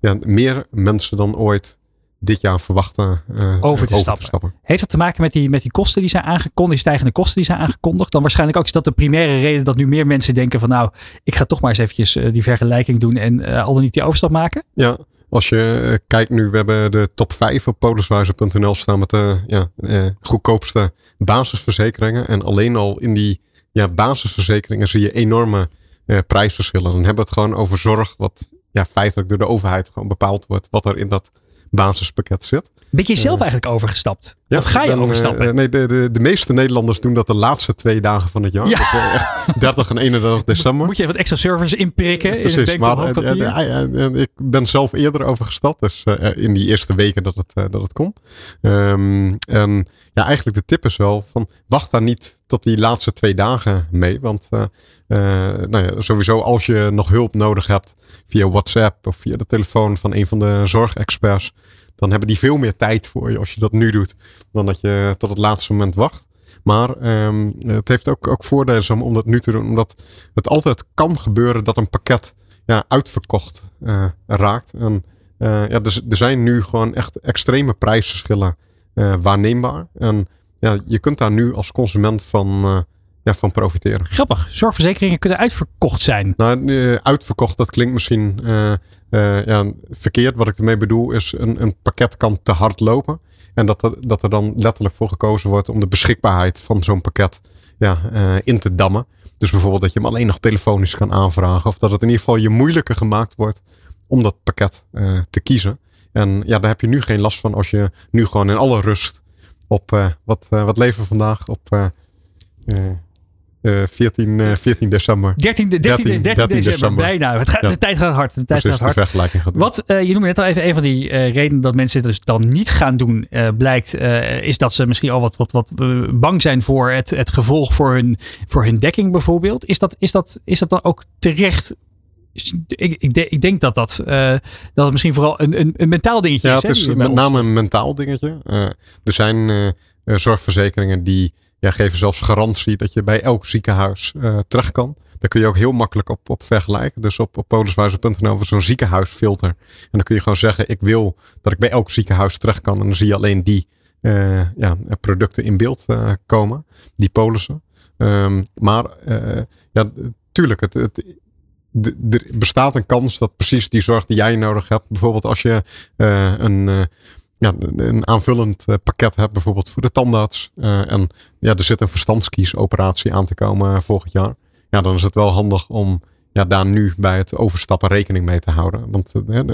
ja, meer mensen dan ooit dit jaar verwachten Over te stappen. Heeft dat te maken met die, met die kosten die zijn aangekondigd, die stijgende kosten die zijn aangekondigd? Dan waarschijnlijk ook is dat de primaire reden dat nu meer mensen denken van nou, ik ga toch maar eens eventjes die vergelijking doen en al dan niet die overstap maken? Ja, als je eh, kijkt nu, we hebben de top 5 op poliswijzer.nl staan met de ja, eh, goedkoopste basisverzekeringen. En alleen al in die ja, basisverzekeringen zie je enorme eh, prijsverschillen. Dan hebben we het gewoon over zorg, wat ja, feitelijk door de overheid gewoon bepaald wordt, wat er in dat basispakket zit. Ben je zelf eigenlijk overgestapt? Ja, of ga je ben, eh, overstappen? nee, de, de, de meeste Nederlanders doen dat de laatste twee dagen van het jaar. Ja. Dus, eh, echt 30 en 31 december. Moet je even wat extra servers inprikken in het Precies, maar eh, ik ben zelf eerder overgestapt. Dus eh, in die eerste weken dat het, eh, dat het kon. Ehm, en ja, eigenlijk de tip is wel van wacht daar niet tot die laatste twee dagen mee. Want eh, eh, nou ja, sowieso als je nog hulp nodig hebt via WhatsApp of via de telefoon van een van de zorgexperts. Dan hebben die veel meer tijd voor je als je dat nu doet. Dan dat je tot het laatste moment wacht. Maar ehm, het heeft ook, ook voordelen om, dat nu te doen. Omdat het altijd kan gebeuren dat een pakket ja, uitverkocht eh, raakt. En eh, ja, dus er zijn nu gewoon echt extreme prijsverschillen eh, waarneembaar. En ja, je kunt daar nu als consument van, ja, van profiteren. Grappig, zorgverzekeringen kunnen uitverkocht zijn. Nou, eh, uitverkocht, dat klinkt misschien eh, eh, ja, verkeerd. Wat ik ermee bedoel is, een, een pakket kan te hard lopen. En dat er, dat er dan letterlijk voor gekozen wordt om de beschikbaarheid van zo'n pakket ja, in te dammen. Dus bijvoorbeeld dat je hem alleen nog telefonisch kan aanvragen. Of dat het in ieder geval je moeilijker gemaakt wordt om dat pakket te kiezen. En ja, daar heb je nu geen last van als je nu gewoon in alle rust op, wat, wat leven vandaag? Op eh, eh, 14, eh, 14 december. 13, 13, 13, 13 december, december. bijna. Het gaat, Ja. De tijd gaat hard. De tijd Precies, gaat hard. gaat. Wat eh, je noemde net al even een van die redenen dat mensen het dus dan niet gaan doen, blijkt, is dat ze misschien al wat, wat, wat bang zijn voor het, het gevolg voor hun, voor hun dekking bijvoorbeeld. Is dat, is, dat, is dat dan ook terecht? Ik, ik, de- ik denk dat dat, dat het misschien vooral een, een, een mentaal dingetje Ja, is. het hè, is met name een mentaal dingetje. Er zijn zorgverzekeringen die ja, geven zelfs garantie dat je bij elk ziekenhuis uh, terecht kan. Daar kun je ook heel makkelijk op, op vergelijken. Dus op, op voor zo'n ziekenhuisfilter. En dan kun je gewoon zeggen, ik wil dat ik bij elk ziekenhuis terecht kan. En dan zie je alleen die uh, ja, producten in beeld uh, komen, die polissen. Um, maar ja, tuurlijk, het, het, er bestaat een kans dat precies die zorg die jij nodig hebt, bijvoorbeeld als je een ja, een aanvullend pakket hebt, bijvoorbeeld voor de tandarts. Uh, en ja, er zit een verstandskiesoperatie aan te komen volgend jaar. Ja, dan is het wel handig om ja, daar nu bij het overstappen rekening mee te houden. Want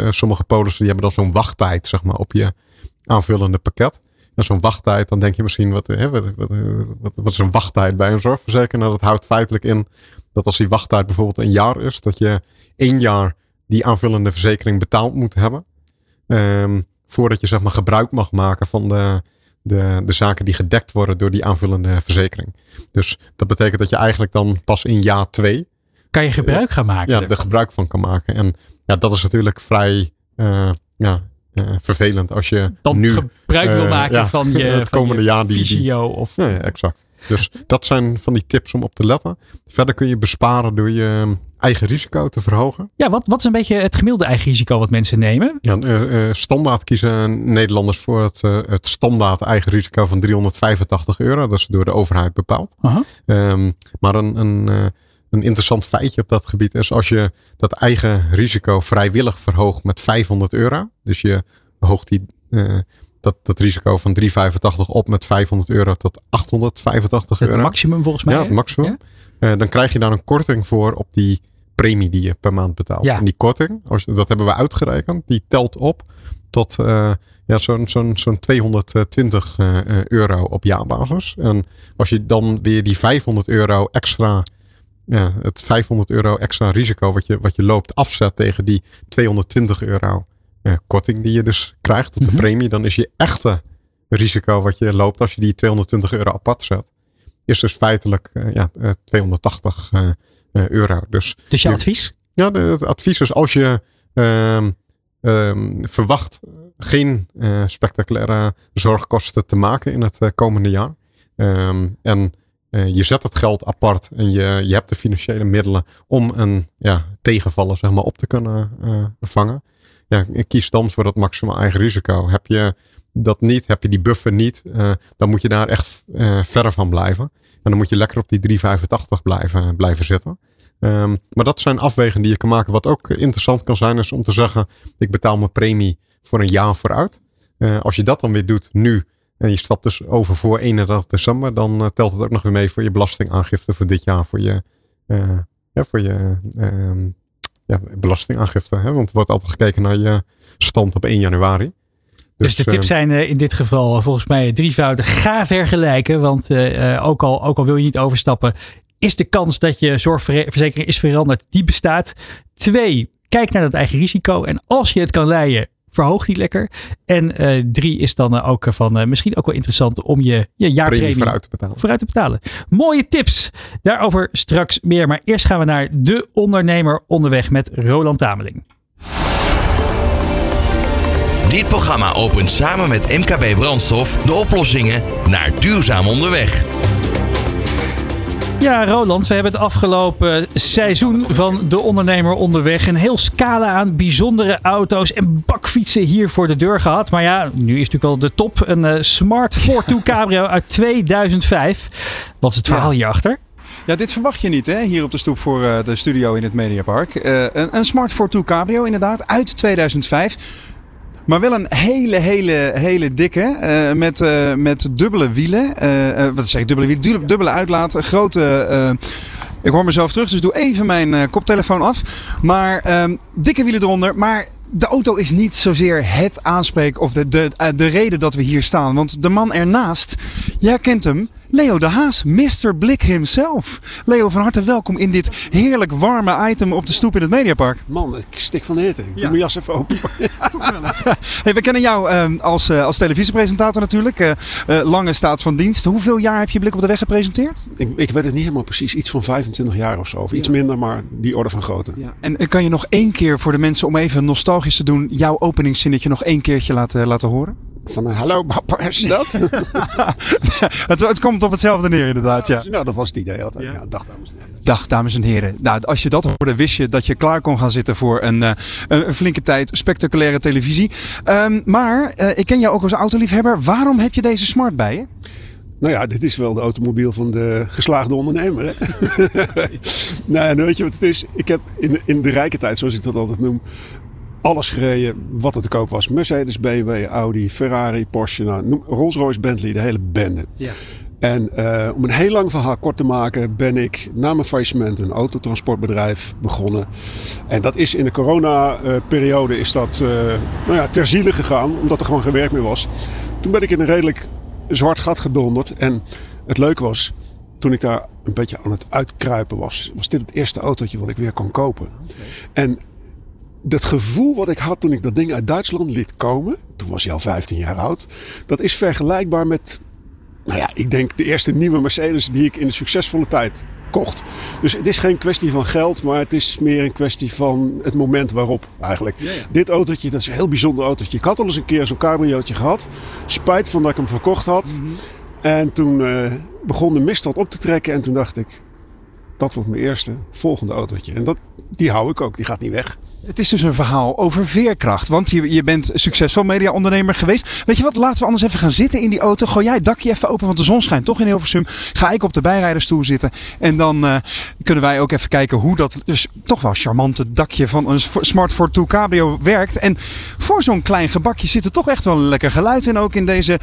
sommige polissen die hebben dan zo'n wachttijd zeg maar, op je aanvullende pakket. En zo'n wachttijd, dan denk je misschien, wat, hè, wat, wat, is een wachttijd bij een zorgverzekering? Nou, dat houdt feitelijk in dat als die wachttijd bijvoorbeeld een jaar is, dat je één jaar die aanvullende verzekering betaald moet hebben. Um, voordat je zeg maar gebruik mag maken van de, de, de zaken die gedekt worden door die aanvullende verzekering. Dus dat betekent dat je eigenlijk dan pas in jaar twee. Kan je gebruik gaan maken? Ja, er gebruik van kan maken. En ja, dat is natuurlijk vrij uh, ja, uh, vervelend als je dan nu gebruik wil maken uh, ja, van je, het komende van je jaar die, visio of ja, ja, exact. Dus dat zijn van die tips om op te letten. Verder kun je besparen door je eigen risico te verhogen. Ja, wat, wat is een beetje het gemiddelde eigen risico wat mensen nemen? Ja, uh, uh, standaard kiezen Nederlanders voor het, uh, het standaard eigen risico van 385 euro. Dat is door de overheid bepaald. -huh. Um, maar een, een, een interessant feitje op dat gebied is als je dat eigen risico vrijwillig verhoogt met 500 euro. Dus je hoogt die, dat, dat risico van 385 op met 500 euro tot 885 het euro. maximum volgens mij. Ja, het maximum. Ja? Uh, dan krijg je daar een korting voor op die premie die je per maand betaalt. Ja. En die korting, als, dat hebben we uitgerekend, die telt op tot uh, ja, zo'n zo'n zo'n 220 uh, euro op jaarbasis. En als je dan weer die 500 euro extra, ja, het 500 euro extra risico wat je, wat je loopt afzet tegen die 220 euro uh, korting die je dus krijgt op de Mhm. premie, dan is je echte risico wat je loopt als je die 220 euro apart zet, is dus feitelijk uh, ja, uh, 280 euro. Dus, Dus je advies? ja, de, het advies is als je ehm, ehm, verwacht geen eh, spectaculaire zorgkosten te maken in het eh, komende jaar. Ehm, en eh, je zet het geld apart en je, je hebt de financiële middelen om een ja, tegenvallen zeg maar, op te kunnen eh, vangen. Ja, kies dan voor dat maximaal eigen risico. Heb je dat niet, heb je die buffer niet, eh, dan moet je daar echt eh, verder van blijven. En dan moet je lekker op die 385 blijven, blijven zitten. Ehm, maar dat zijn afwegingen die je kan maken. Wat ook interessant kan zijn, is om te zeggen: ik betaal mijn premie voor een jaar vooruit. Eh, als je dat dan weer doet nu en je stapt dus over voor 31 december, dan eh, telt het ook nog weer mee voor je belastingaangifte voor dit jaar, voor je, eh, ja, voor je ehm, ja, belastingaangifte. Hè? Want er wordt altijd gekeken naar je stand op 1 januari. Dus, de eh, tips zijn eh, in dit geval volgens mij drievoudig. Ga vergelijken, want eh, eh, ook, al, ook al wil je niet overstappen, is de kans dat je zorgverzekering is veranderd, die bestaat. Twee, kijk naar dat eigen risico. En als je het kan leiden, verhoog die lekker. En eh, drie is dan eh, ook van eh, misschien ook wel interessant om je, je jaarpremie vooruit te betalen. vooruit te betalen. Mooie tips. Daarover straks meer. Maar eerst gaan we naar de ondernemer onderweg met Roland Tameling. Dit programma opent samen met MKB Brandstof de oplossingen naar duurzaam onderweg. Ja, Roland, we hebben het afgelopen seizoen van De Ondernemer onderweg een heel scala aan bijzondere auto's en bakfietsen hier voor de deur gehad. Maar ja, nu is natuurlijk wel de top een eh, Smart Fortwo Cabrio uit 2005. Wat is het verhaal hierachter? Ja, dit verwacht je niet hè, hier op de stoep voor eh, de studio in het Mediapark. Eh, een, een Smart Fortwo Cabrio inderdaad, uit 2005. Maar wel een hele, hele, hele dikke. eh, met, eh, met dubbele wielen. Eh, wat zeg ik, dubbele wielen? Dubbele, uitlaat. Grote. ik hoor mezelf terug, dus doe even mijn koptelefoon af. Maar ehm, dikke wielen eronder. Maar de auto is niet zozeer het aanspreek of de, de, de reden dat we hier staan. Want de man ernaast, jij kent hem. Leo de Haas, Mr. Blik himself. Leo, van harte welkom in dit heerlijk warme item op de stoep in het Mediapark. Man, ik stik van de hitte. Ik Ja. doe mijn jas even open. Hey, we kennen jou ehm, als, eh, als televisiepresentator natuurlijk. Eh, eh, lange staat van dienst. Hoeveel jaar heb je Blik op de Weg gepresenteerd? ik, ik weet het niet helemaal precies. Iets van 25 jaar of zo. Of iets minder, maar die orde van grootte. En eh, kan je nog één keer voor de mensen om even nostalgisch te doen... jouw openingszinnetje nog één keertje laten, laten horen? Van eh, hallo Bapper, is dat? het, het komt op hetzelfde neer inderdaad, ja. nou, dat was het idee altijd. Ja, dag dames en heren. Dag dames en heren. Nou, als je dat hoorde, wist je dat je klaar kon gaan zitten voor een, eh, een, een flinke tijd spectaculaire televisie. Ehm, maar eh, ik ken jou ook als autoliefhebber. Waarom heb je deze smart bij je? Nou ja, dit is wel de automobiel van de geslaagde ondernemer. Hè? nou, en weet je wat het is? Ik heb in, in de rijke tijd, zoals ik dat altijd noem, alles gereden wat er te koop was. Mercedes, BMW, Audi, Ferrari, Porsche, nou, Rolls-Royce, Bentley, de hele bende. Ja. En eh, om een heel lang verhaal kort te maken, ben ik na mijn faillissement een autotransportbedrijf begonnen. En dat is in de corona-periode is dat eh, nou ja, ter ziele gegaan, omdat er gewoon geen werk meer was. Toen ben ik in een redelijk zwart gat gedonderd. En het leuke was, toen ik daar een beetje aan het uitkruipen was, was dit het eerste autootje wat ik weer kon kopen. En dat gevoel wat ik had toen ik dat ding uit Duitsland liet komen, toen was hij al 15 jaar oud, dat is vergelijkbaar met, nou ja, ik denk de eerste nieuwe Mercedes die ik in de succesvolle tijd kocht. Dus het is geen kwestie van geld, maar het is meer een kwestie van het moment waarop eigenlijk. Dit autootje, dat is een heel bijzonder autootje. Ik had al eens een keer zo'n cabriootje gehad. Spijt van dat ik hem verkocht had. En toen eh, begon de mist op te trekken en toen dacht ik, dat wordt mijn eerste volgende autootje. En dat, die hou ik ook, die gaat niet weg. Het is dus een verhaal over veerkracht. Want je, je bent succesvol mediaondernemer geweest. Weet je wat, laten we anders even gaan zitten in die auto. Gooi jij het dakje even open, want de zon schijnt toch in Hilversum. Ga ik op de bijrijdersstoel zitten. En dan eh, kunnen wij ook even kijken hoe dat dus toch wel charmante dakje van een Smart Ford 2 Cabrio werkt. En voor zo'n klein gebakje zit er toch echt wel een lekker geluid in. Ook in deze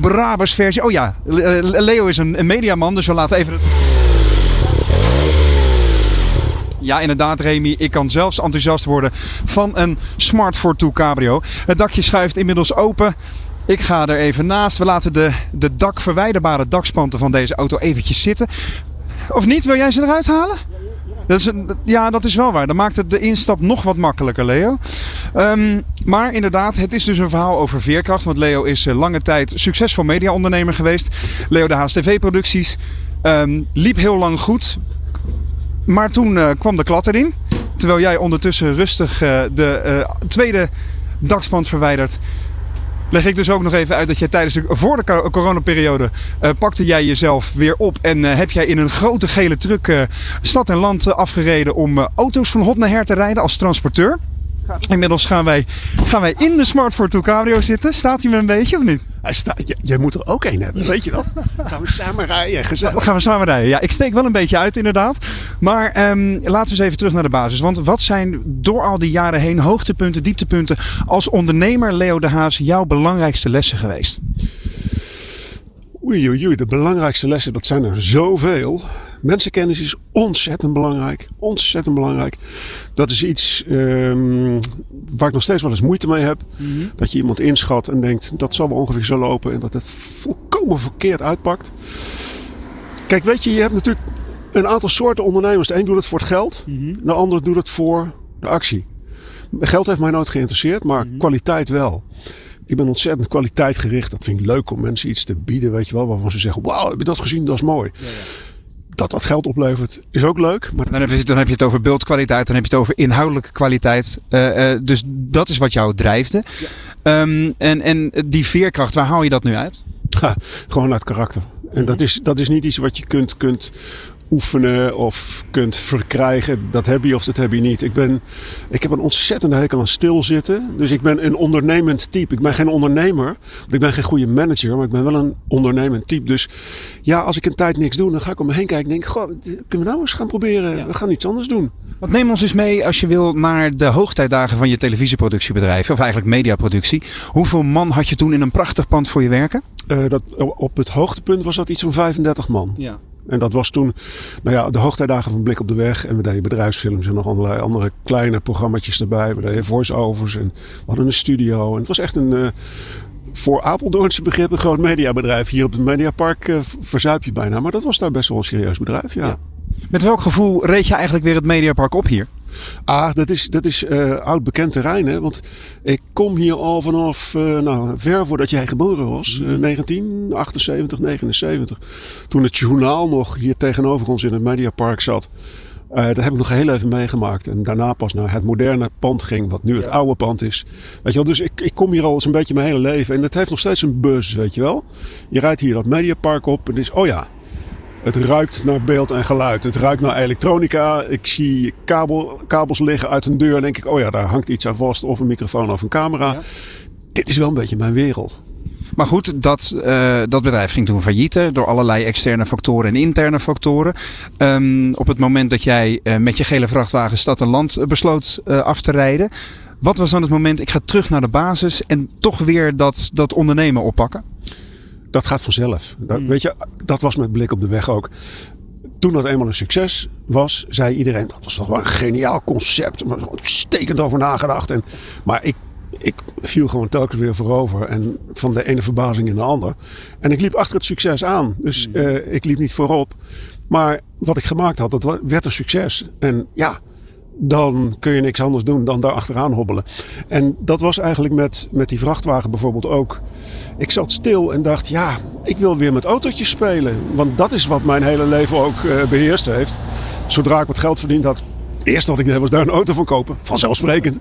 Brabers versie. Oh ja, Le- Leo is een, een mediaman, dus we laten even het... Ja, inderdaad, Remy. Ik kan zelfs enthousiast worden van een Smart Ford 2 Cabrio. Het dakje schuift inmiddels open. Ik ga er even naast. We laten de, de dakverwijderbare dakspanten van deze auto eventjes zitten. Of niet? Wil jij ze eruit halen? Dat is ja, dat is wel waar. Dan maakt het de instap nog wat makkelijker, Leo. Ehm, maar inderdaad, het is dus een verhaal over veerkracht. Want Leo is eh, lange tijd succesvol mediaondernemer geweest. Leo de Haas TV-producties. ehm, liep heel lang goed. Maar toen eh, kwam de klad erin. Terwijl jij ondertussen rustig eh, de eh, tweede dakspand verwijdert. Leg ik dus ook nog even uit dat jij tijdens de voor de co- coronaperiode pakte jij jezelf weer op en heb jij in een grote gele truck stad en land afgereden om auto's van hot naar her te rijden als transporteur. Inmiddels gaan wij, gaan wij in de Smart Ford 2 Cabrio zitten. Staat hij me een beetje of niet? Hij staat, j- jij moet er ook een hebben, weet je dat? Gaan we samen rijden, gezellig. Gaan we samen rijden? Ja, ik steek wel een beetje uit inderdaad. Maar ehm, laten we eens even terug naar de basis. Want wat zijn door al die jaren heen hoogtepunten, dieptepunten als ondernemer Leo de Haas jouw belangrijkste lessen geweest? Oei, oei, oei, de belangrijkste lessen, dat zijn er zoveel. Mensenkennis is ontzettend belangrijk. Ontzettend belangrijk. Dat is iets ehm, waar ik nog steeds wel eens moeite mee heb. Dat je iemand inschat en denkt, dat zal wel ongeveer zo lopen. En dat het volkomen verkeerd uitpakt. Kijk, weet je, je hebt natuurlijk een aantal soorten ondernemers. De een doet het voor het geld. De ander doet het voor de actie. Geld heeft mij nooit geïnteresseerd, maar kwaliteit wel. Ik ben ontzettend kwaliteitgericht. Dat vind ik leuk om mensen iets te bieden, weet je wel. Waarvan ze zeggen, wauw, heb je dat gezien? Dat is mooi. Dat dat geld oplevert, is ook leuk. Maar Dan heb, je, dan heb je het over beeldkwaliteit, dan heb je het over inhoudelijke kwaliteit. Eh, eh, dus dat is wat jou drijfde. Ehm, en, en die veerkracht, waar haal je dat nu uit? Ha, gewoon uit karakter. En dat is, dat is niet iets wat je kunt, kunt oefenen of kunt verkrijgen. Dat heb je of dat heb je niet. Ik, ben, ik heb een ontzettende hekel aan stilzitten. Dus ik ben een ondernemend type. Ik ben geen ondernemer. Want ik ben geen goede manager. Maar ik ben wel een ondernemend type. Dus ja, als ik een tijd niks doe, dan ga ik om me heen kijken. En denk, goh, kunnen we nou eens gaan proberen? We gaan iets anders doen. Want neem ons eens mee, als je wil, naar de hoogtijdagen van je televisieproductiebedrijf. Of eigenlijk mediaproductie. Hoeveel man had je toen in een prachtig pand voor je werken? Eh, dat, op het hoogtepunt was dat iets van 35 man. Ja. En dat was toen nou ja, de hoogtijdagen van Blik op de Weg. En we deden bedrijfsfilms en nog allerlei andere kleine programma's erbij. We deden voice-overs en we hadden een studio. En het was echt een, eh, voor Apeldoornse begrip, een groot mediabedrijf. Hier op het Mediapark eh, verzuip je bijna. Maar dat was daar best wel een serieus bedrijf, ja. Met welk gevoel reed je eigenlijk weer het Mediapark op hier? Ah, dat is, dat is eh, oud bekend terrein. Hè? Want ik kom hier al vanaf eh, nou, ver voordat jij geboren was. eh, 1978, 79. Toen het journaal nog hier tegenover ons in het Mediapark zat. Uh, dat heb ik nog heel even meegemaakt. En daarna pas naar het moderne pand ging, wat nu het oude pand is. Weet je wel, dus ik, ik kom hier al eens een beetje mijn hele leven. En het heeft nog steeds een bus, weet je wel. Je rijdt hier dat Mediapark op en het is, oh ja, het ruikt naar beeld en geluid. Het ruikt naar elektronica. Ik zie kabel, kabels liggen uit een deur en denk ik, oh ja, daar hangt iets aan vast. Of een microfoon of een camera. Dit is wel een beetje mijn wereld. Maar goed, dat, uh, dat bedrijf ging toen failliet door allerlei externe factoren en interne factoren. Um, op het moment dat jij uh, met je gele vrachtwagen stad en land besloot uh, af te rijden. Wat was dan het moment, ik ga terug naar de basis en toch weer dat, dat ondernemen oppakken? Dat gaat vanzelf. Dat, hmm. Weet je, dat was met blik op de weg ook. Toen dat eenmaal een succes was, zei iedereen dat was toch wel een geniaal concept. Maar stekend over nagedacht. En, maar ik ik viel gewoon telkens weer voorover. En van de ene verbazing in de ander. En ik liep achter het succes aan. Dus uh, ik liep niet voorop. Maar wat ik gemaakt had, dat werd een succes. En ja, dan kun je niks anders doen dan daar achteraan hobbelen. En dat was eigenlijk met, met die vrachtwagen bijvoorbeeld ook. Ik zat stil en dacht, ja, ik wil weer met autootjes spelen. Want dat is wat mijn hele leven ook uh, beheerst heeft. Zodra ik wat geld verdiend had, Eerst wat ik deed was daar een auto van kopen. Vanzelfsprekend.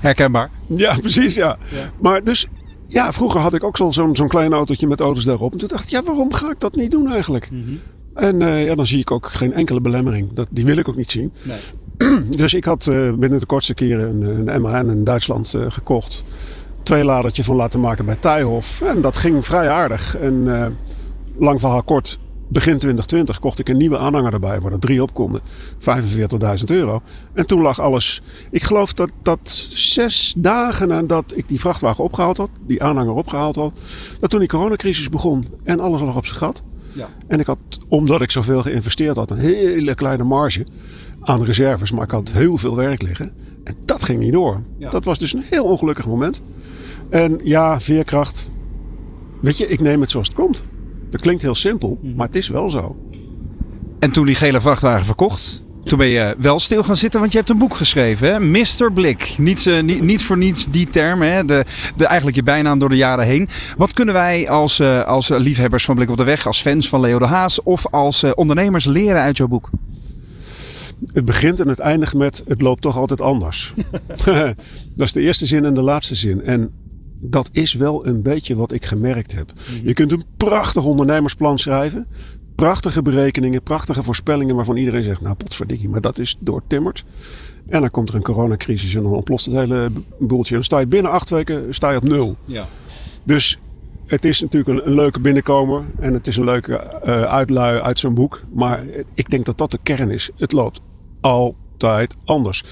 Herkenbaar. Ja, precies ja. Maar dus, ja, vroeger had ik ook zo'n zo'n klein autootje met auto's daarop. En toen dacht ik, ja, waarom ga ik dat niet doen eigenlijk? Mhm. En uh, ja, dan zie ik ook geen enkele belemmering. Dat, die wil ik ook niet zien. Nee. Dus ik had uh, binnen de kortste keren een, een MAN in Duitsland uh, gekocht. Twee ladertje van laten maken bij Tijhof. En dat ging vrij aardig. En lang verhaal kort, begin 2020 kocht ik een nieuwe aanhanger erbij, waar er drie op konden. 45.000 euro. En toen lag alles. Ik geloof dat, dat zes dagen nadat ik die vrachtwagen opgehaald had, die aanhanger opgehaald had, dat toen die coronacrisis begon en alles lag op zijn gat. Ja. En ik had, omdat ik zoveel geïnvesteerd had, een hele kleine marge aan reserves, maar ik had heel veel werk liggen. En dat ging niet door. Dat was dus een heel ongelukkig moment. En ja, veerkracht. Weet je, ik neem het zoals het komt. Dat klinkt heel simpel, mhm. maar het is wel zo. En toen die gele vrachtwagen verkocht, toen ben je wel stil gaan zitten, want je hebt een boek geschreven, hè? Mr. Blik. Niet, uh, niet, niet, voor niets die term, hè? De, de, eigenlijk je bijnaam door de jaren heen. Wat kunnen wij als, uh, als liefhebbers van Blik op de Weg, als fans van Leo de Haas of als uh, ondernemers leren uit jouw boek? Het begint en het eindigt met: het loopt toch altijd anders. dat is de eerste zin en de laatste zin. En dat is wel een beetje wat ik gemerkt heb. Mhm. Je kunt een prachtig ondernemersplan schrijven. Prachtige berekeningen, prachtige voorspellingen waarvan iedereen zegt, nou potverdikkie, maar dat is doortimmerd. En dan komt er een coronacrisis en dan ontploft het hele boeltje. En dan sta je binnen acht weken sta je op nul. Ja. Dus het is natuurlijk een, een, leuke binnenkomer en het is een leuke uh, uitlui uit zo'n boek. Maar ik denk dat dat de kern is. Het loopt altijd anders.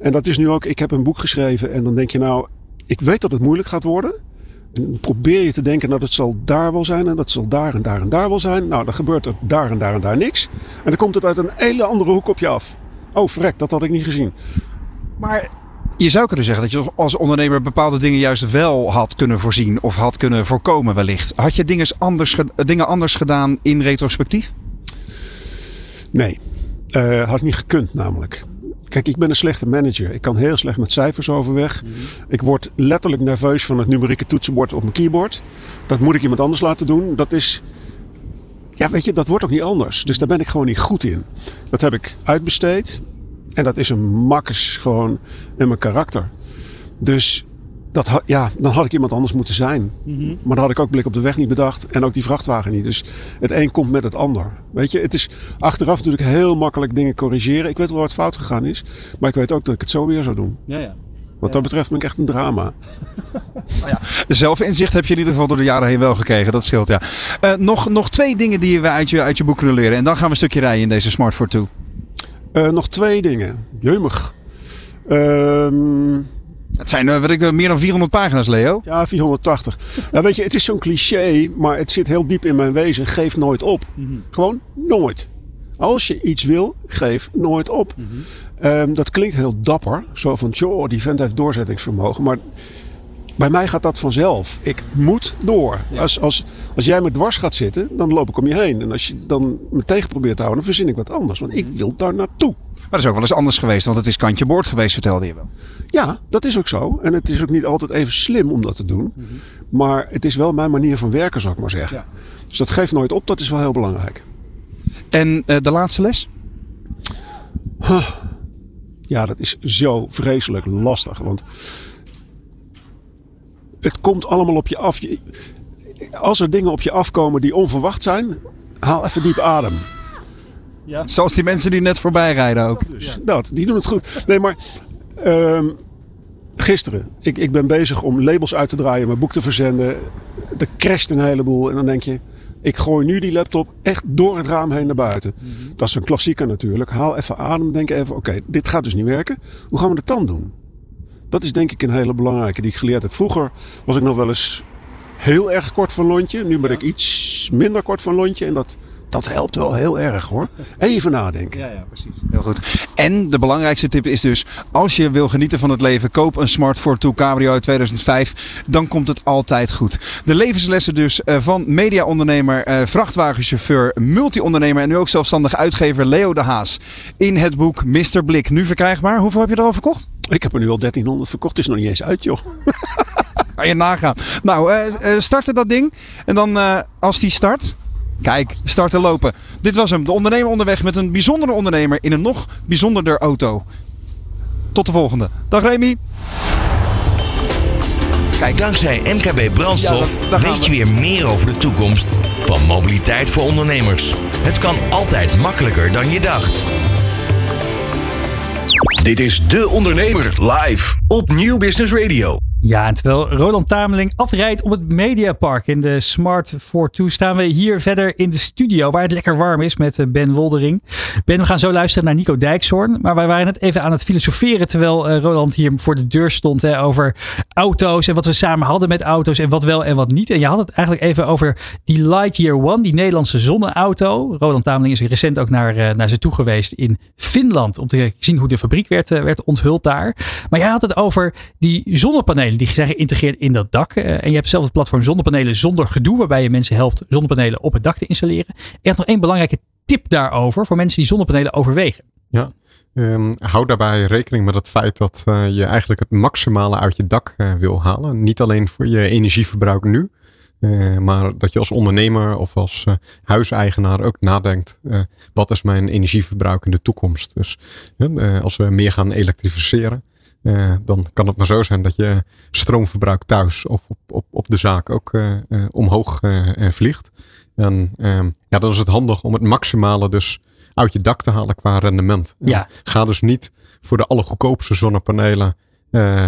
En dat is nu ook, ik heb een boek geschreven en dan denk je nou, ik weet dat het moeilijk gaat worden. En probeer je te denken dat het zal daar wel zijn en dat zal daar en daar en daar wel zijn. Nou, dan gebeurt er daar en daar en daar niks. En dan komt het uit een hele andere hoek op je af. Oh, vrek, dat had ik niet gezien. Maar je zou kunnen zeggen dat je als ondernemer bepaalde dingen juist wel had kunnen voorzien of had kunnen voorkomen wellicht. Had je dingen anders, dingen anders gedaan in retrospectief? Nee, uh, had niet gekund namelijk. Kijk, ik ben een slechte manager. Ik kan heel slecht met cijfers overweg. Ik word letterlijk nerveus van het numerieke toetsenbord op mijn keyboard. Dat moet ik iemand anders laten doen. Dat is. Ja, weet je, dat wordt ook niet anders. Dus daar ben ik gewoon niet goed in. Dat heb ik uitbesteed. En dat is een makkers gewoon in mijn karakter. Dus dat, ja, dan had ik iemand anders moeten zijn. Mhm. Maar dan had ik ook blik op de weg niet bedacht. En ook die vrachtwagen niet. Dus het een komt met het ander. Weet je, het is achteraf natuurlijk heel makkelijk dingen corrigeren. Ik weet wel wat fout gegaan is. Maar ik weet ook dat ik het zo weer zou doen. Ja, ja. Wat dat betreft ben ik echt een drama. oh ja. Zelfinzicht heb je in ieder geval door de jaren heen wel gekregen. Dat scheelt, ja. Uh, nog, nog twee dingen die we uit je, uit je boek kunnen leren. En dan gaan we een stukje rijden in deze Smart for Two. Uh, nog twee dingen. Jeumig. Ehm... Het zijn uh, wat ik, meer dan 400 pagina's, Leo. Ja, 480. nou, weet je, het is zo'n cliché, maar het zit heel diep in mijn wezen. Geef nooit op. Mhm. Gewoon nooit. Als je iets wil, geef nooit op. Mhm. Ehm, dat klinkt heel dapper. Zo van, joh, die vent heeft doorzettingsvermogen. Maar bij mij gaat dat vanzelf. Ik moet door. Als, als, als jij me dwars gaat zitten, dan loop ik om je heen. En als je dan me tegen probeert te houden, dan verzin ik wat anders. Want ik mhm. wil daar naartoe. Maar dat is ook wel eens anders geweest, want het is kantje boord geweest, vertelde je wel. Ja, dat is ook zo. En het is ook niet altijd even slim om dat te doen. Mhm. Maar het is wel mijn manier van werken, zou ik maar zeggen. Ja. Dus dat geeft nooit op, dat is wel heel belangrijk. En uh, de laatste les? Huh. Ja, dat is zo vreselijk lastig. Want het komt allemaal op je af. Als er dingen op je afkomen die onverwacht zijn, haal even diep adem. Zoals die mensen die net voorbij rijden ook. Dus dat, die doen het goed. Nee, maar ehm, gisteren, ik, ik ben bezig om labels uit te draaien, mijn boek te verzenden. Er crasht een heleboel en dan denk je, ik gooi nu die laptop echt door het raam heen naar buiten. Dat is een klassieker natuurlijk. Haal even adem, denk even, oké, dit gaat dus niet werken. Hoe gaan we het dan doen? Dat is denk ik een hele belangrijke die ik geleerd heb. Vroeger was ik nog wel eens heel erg kort van lontje. Nu ben ik iets minder kort van lontje. En dat, dat helpt wel heel erg hoor. Even nadenken. Ja, ja, precies. Heel goed. En de belangrijkste tip is dus, als je wil genieten van het leven, koop een Smart Fortwo Cabrio uit 2005. Dan komt het altijd goed. De levenslessen dus eh, van mediaondernemer, eh, vrachtwagenchauffeur, multi-ondernemer en nu ook zelfstandig uitgever Leo de Haas. In het boek Mr. Blik, nu verkrijgbaar. Hoeveel heb je er al verkocht? Ik heb er nu al 1300 verkocht. Het is nog niet eens uit joh. Kan je nagaan. Nou, eh, starten dat ding. En dan als die start. Kijk, starten lopen. Dit was hem. De ondernemer onderweg met een bijzondere ondernemer in een nog bijzonderder auto. Tot de volgende. Dag Remy. Kijk, dankzij MKB Brandstof Ja, weet je we. weer meer over de toekomst van mobiliteit voor ondernemers. Het kan altijd makkelijker dan je dacht. Dit is De Ondernemer live op Nieuw Business Radio. Ja, en terwijl Roland Tameling afrijdt op het Mediapark in de Smart 42 staan we hier verder in de studio waar het lekker warm is met eh, Ben Woldering. Ben, we gaan zo luisteren naar Nico Dijkshoorn. Maar wij waren net even aan het filosoferen terwijl eh, Roland hier voor de deur stond hè, over auto's en wat we samen hadden met auto's en wat wel en wat niet. En je had het eigenlijk even over die Lightyear One, die Nederlandse zonneauto. Roland Tameling is recent ook naar, eh, naar ze toe geweest in Finland om te zien hoe de fabriek werd, werd onthuld daar. Maar jij had het over die zonnepanelen die zijn geïntegreerd in dat dak. Eh, en je hebt zelf het platform Zonnepanelen zonder gedoe, waarbij je mensen helpt zonnepanelen op het dak te installeren. Had nog één belangrijke tip daarover voor mensen die zonnepanelen overwegen. Ja, ehm, hou daarbij rekening met het feit dat eh, je eigenlijk het maximale uit je dak eh, wil halen. Niet alleen voor je energieverbruik nu, maar dat je als ondernemer of als huiseigenaar ook nadenkt: wat is mijn energieverbruik in de toekomst? Dus als we meer gaan elektrificeren. Eh, dan kan het maar zo zijn dat je stroomverbruik thuis of op, op, op de zaak ook eh, eh, omhoog vliegt. En ehm, ja, dan is het handig om het maximale dus uit je dak te halen qua rendement. En Ja. Ga dus niet voor de allergoedkoopste zonnepanelen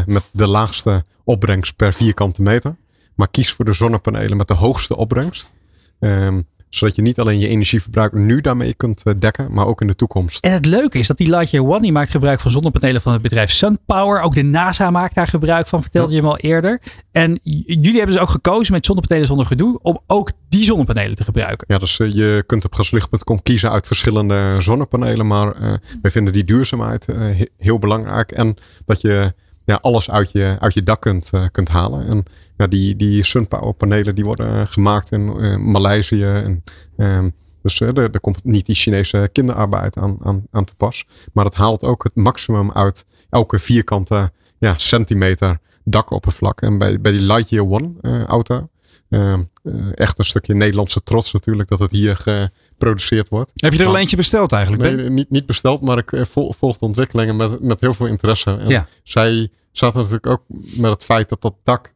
met de laagste opbrengst per vierkante meter. Maar kies voor de zonnepanelen met de hoogste opbrengst. Ehm, zodat je niet alleen je energieverbruik nu daarmee kunt eh, dekken, maar ook in de toekomst. En het leuke is dat die Lightyear One die maakt gebruik van zonnepanelen van het bedrijf SunPower. Ook de NASA maakt daar gebruik van, vertelde je hem al eerder. En jullie hebben dus ook gekozen met zonnepanelen zonder gedoe om ook die zonnepanelen te gebruiken. Ja, dus eh, je kunt op gaslicht.com kiezen uit verschillende zonnepanelen. Maar eh, wij vinden die duurzaamheid he- heel belangrijk. En dat je ja, alles uit je, uit je dak kunt, kunt halen. En ja, die, die SunPower panelen die worden eh, gemaakt in eh, Maleisië. En, ehm, dus eh, er, er komt niet die Chinese kinderarbeid aan, aan, aan te pas. Maar het haalt ook het maximum uit elke vierkante ja, centimeter dakoppervlak. En bij, bij die Lightyear One auto. ehm, eh, echt een stukje Nederlandse trots natuurlijk dat het hier geproduceerd wordt. Heb je er een Maar- eentje besteld eigenlijk? Nee, niet, niet besteld, maar ik vol- volg de ontwikkelingen met, met heel veel interesse. En Ja. zij zaten natuurlijk ook met het feit dat dat dak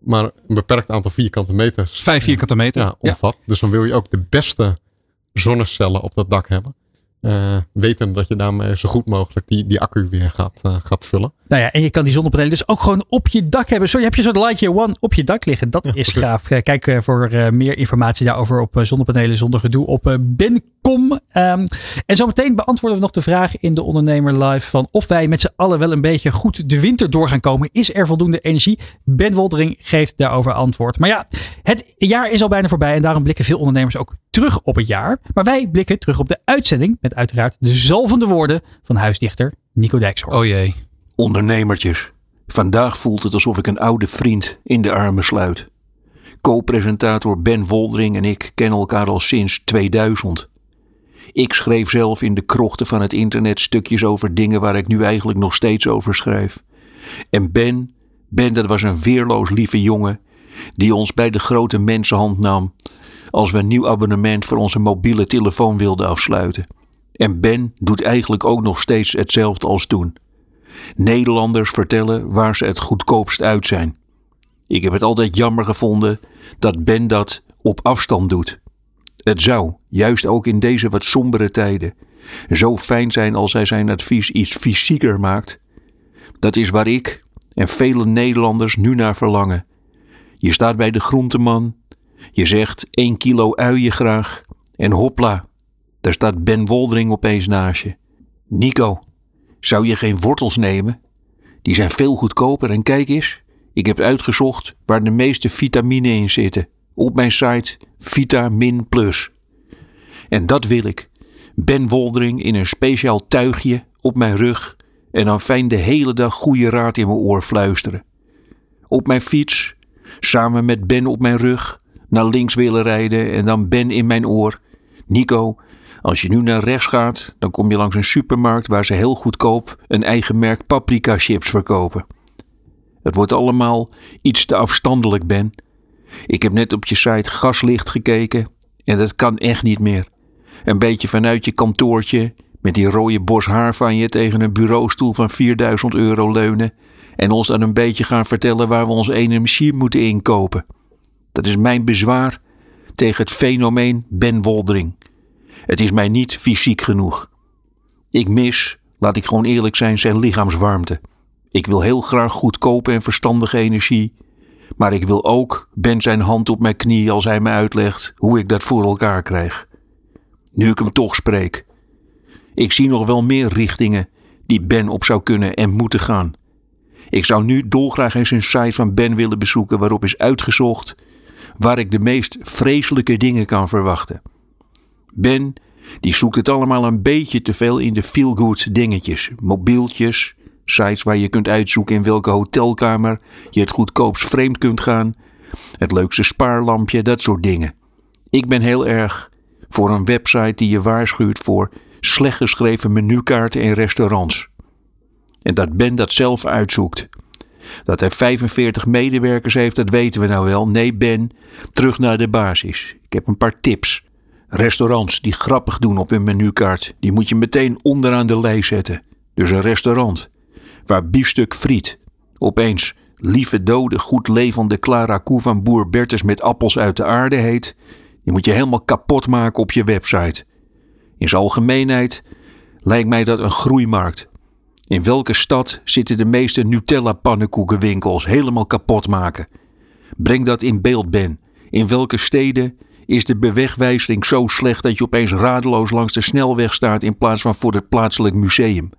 maar een beperkt aantal vierkante meters Vijf vierkante meter. ja, omvat. Dus dan wil je ook de beste zonnecellen op dat dak hebben. Eh weten dat je daarmee zo goed mogelijk die, die accu weer gaat, eh, gaat vullen. Nou ja, en je kan die zonnepanelen dus ook gewoon op je dak hebben. Sorry, heb je zo'n Lightyear One op je dak liggen. Dat is precies. gaaf. Eh, Kijk voor eh, meer informatie daarover op zonnepanelen zonder gedoe op eh, Ben.com. Ehm, en zometeen beantwoorden we nog de vraag in de Ondernemer Live van of wij met z'n allen wel een beetje goed de winter door gaan komen. Is er voldoende energie? Ben Woldering geeft daarover antwoord. Maar ja, het jaar is al bijna voorbij en daarom blikken veel ondernemers ook terug op het jaar. Maar wij blikken terug op de uitzending met uiteraard de zalvende woorden van huisdichter Nico Dijkshoorn. Oh jee. Ondernemertjes, vandaag voelt het alsof ik een oude vriend in de armen sluit. Co-presentator Ben Woldering en ik kennen elkaar al sinds 2000. Ik schreef zelf in de krochten van het internet stukjes over dingen waar ik nu eigenlijk nog steeds over schrijf. En Ben, Ben dat was een weerloos lieve jongen die ons bij de grote mensenhand nam als we een nieuw abonnement voor onze mobiele telefoon wilden afsluiten. En Ben doet eigenlijk ook nog steeds hetzelfde als toen. Nederlanders vertellen waar ze het goedkoopst uit zijn. Ik heb het altijd jammer gevonden dat Ben dat op afstand doet. Het zou, juist ook in deze wat sombere tijden, zo fijn zijn als hij zijn advies iets fysieker maakt. Dat is waar ik en vele Nederlanders nu naar verlangen. Je staat bij de groenteman, je zegt 1 kilo uien graag en hopla, daar staat Ben Woldering opeens naast je. Nico, zou je geen wortels nemen? Die zijn veel goedkoper en kijk eens, ik heb uitgezocht waar de meeste vitamine in zitten. Op mijn site Vitamin Plus. En dat wil ik. Ben Woldering in een speciaal tuigje op mijn rug en dan fijn de hele dag goede raad in mijn oor fluisteren. Op mijn fiets, samen met Ben op mijn rug, naar links willen rijden en dan Ben in mijn oor. Nico, als je nu naar rechts gaat, dan kom je langs een supermarkt waar ze heel goedkoop een eigen merk paprika chips verkopen. Het wordt allemaal iets te afstandelijk, Ben. Ik heb net op je site gaslicht gekeken en dat kan echt niet meer. Een beetje vanuit je kantoortje met die rode bos haar van je tegen een bureaustoel van 4000 euro leunen en ons dan een beetje gaan vertellen waar we onze energie moeten inkopen. Dat is mijn bezwaar tegen het fenomeen Ben Woldering. Het is mij niet fysiek genoeg. Ik mis, laat ik gewoon eerlijk zijn, zijn lichaamswarmte. Ik wil heel graag goedkope en verstandige energie, maar ik wil ook Ben zijn hand op mijn knie als hij me uitlegt hoe ik dat voor elkaar krijg. Nu ik hem toch spreek. Ik zie nog wel meer richtingen die Ben op zou kunnen en moeten gaan. Ik zou nu dolgraag eens een site van Ben willen bezoeken waarop is uitgezocht waar ik de meest vreselijke dingen kan verwachten. Ben, die zoekt het allemaal een beetje te veel in de feel-good dingetjes, mobieltjes, sites waar je kunt uitzoeken in welke hotelkamer je het goedkoopst vreemd kunt gaan, het leukste spaarlampje, dat soort dingen. Ik ben heel erg voor een website die je waarschuwt voor slecht geschreven menukaarten in restaurants. En dat Ben dat zelf uitzoekt. Dat hij 45 medewerkers heeft, dat weten we nou wel. Nee, Ben, terug naar de basis. Ik heb een paar tips. Restaurants die grappig doen op hun menukaart, die moet je meteen onderaan de lijst zetten. Dus een restaurant waar biefstuk friet opeens lieve dode goed levende Clara koe van boer Bertus met appels uit de aarde heet, die moet je helemaal kapot maken op je website. In zijn algemeenheid lijkt mij dat een groeimarkt. In welke stad zitten de meeste Nutella-pannenkoekenwinkels helemaal kapot maken? Breng dat in beeld, Ben. In welke steden is de bewegwijzering zo slecht dat je opeens radeloos langs de snelweg staat in plaats van voor het plaatselijk museum?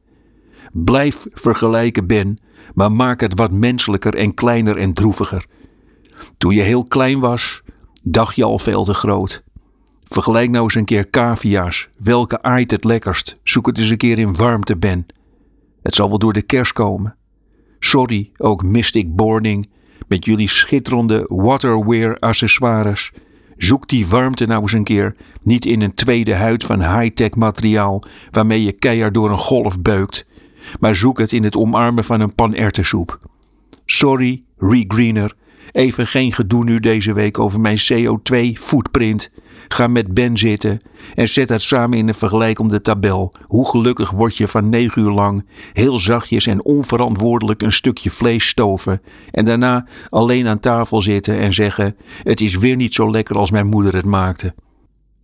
Blijf vergelijken, Ben, maar maak het wat menselijker en kleiner en droeviger. Toen je heel klein was, dacht je al veel te groot. Vergelijk nou eens een keer cavia's. Welke aait het lekkerst? Zoek het eens een keer in warmte, Ben. Het zal wel door de kerst komen. Sorry, ook Mystic Boarding, met jullie schitterende waterwear accessoires. Zoek die warmte nou eens een keer niet in een tweede huid van high-tech materiaal waarmee je keihard door een golf beukt, maar zoek het in het omarmen van een pan erwtensoep. Sorry, Regreener, even geen gedoe nu deze week over mijn CO2-footprint. Ga met Ben zitten en zet dat samen in een vergelijkende tabel. Hoe gelukkig word je van negen uur lang heel zachtjes en onverantwoordelijk een stukje vlees stoven en daarna alleen aan tafel zitten en zeggen: Het is weer niet zo lekker als mijn moeder het maakte.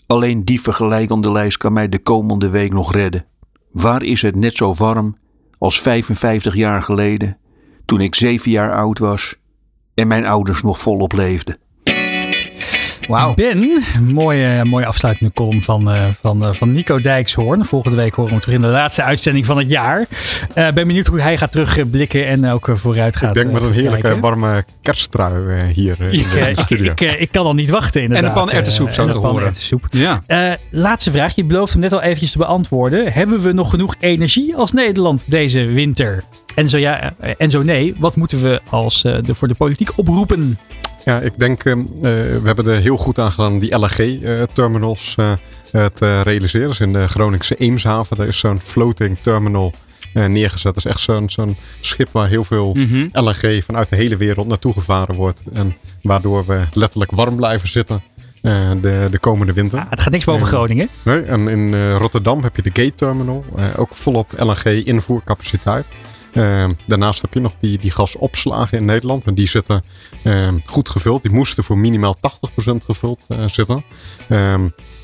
Alleen die vergelijkende lijst kan mij de komende week nog redden. Waar is het net zo warm als 55 jaar geleden, toen ik zeven jaar oud was en mijn ouders nog volop leefden? Wauw. Ben, mooie, mooie afsluitende column van, uh, van, uh, van Nico Dijkshoorn. Volgende week horen we hem terug in de laatste uitzending van het jaar. Uh, ben benieuwd hoe hij gaat terugblikken en ook vooruit gaat. Ik denk met een heerlijke kijken. warme kersttrui hier in de ik, studio. ik, ik kan al niet wachten En inderdaad. een pan erwtensoep Eh, zo en te horen. Ja. Eh, laatste vraag. Je belooft hem net al eventjes te beantwoorden. Hebben we nog genoeg energie als Nederland deze winter? En zo ja, eh, en zo nee, wat moeten we als, eh, de, voor de politiek oproepen? Ja, ik denk, eh, eh, we hebben er heel goed aan gedaan die LNG-terminals eh, te realiseren. Dus in de Groningse Eemshaven, daar is zo'n floating terminal eh, neergezet. Dat is echt zo'n zo'n schip waar heel veel Mhm. LNG vanuit de hele wereld naartoe gevaren wordt. En waardoor we letterlijk warm blijven zitten. eh, de, de komende winter. het gaat niks boven Eh, Groningen. Nee, en in eh, Rotterdam heb je de Gate Terminal. eh, ook volop LNG-invoercapaciteit. Eh, daarnaast heb je nog die, die gasopslagen in Nederland. En die zitten eh, goed gevuld. Die moesten voor minimaal 80% gevuld eh, zitten. Eh, eh,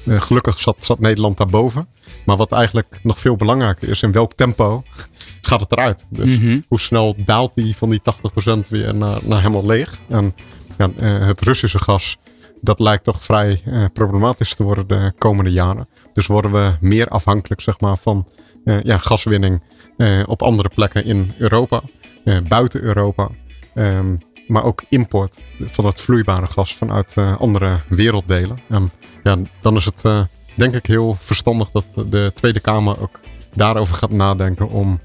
gelukkig zat, zat Nederland daarboven. Maar wat eigenlijk nog veel belangrijker is, in welk tempo gaat het eruit? Dus Mhm. hoe snel daalt die van die 80% weer naar, naar helemaal leeg? En ja, eh, het Russische gas, dat lijkt toch vrij problematisch te worden de komende jaren. Dus worden we meer afhankelijk zeg maar, van ja, gaswinning eh, op andere plekken in Europa, eh, buiten Europa. Ehm, maar ook import van het vloeibare gas vanuit eh, andere werelddelen. En ja, dan is het eh, denk ik heel verstandig dat de Tweede Kamer ook daarover gaat nadenken om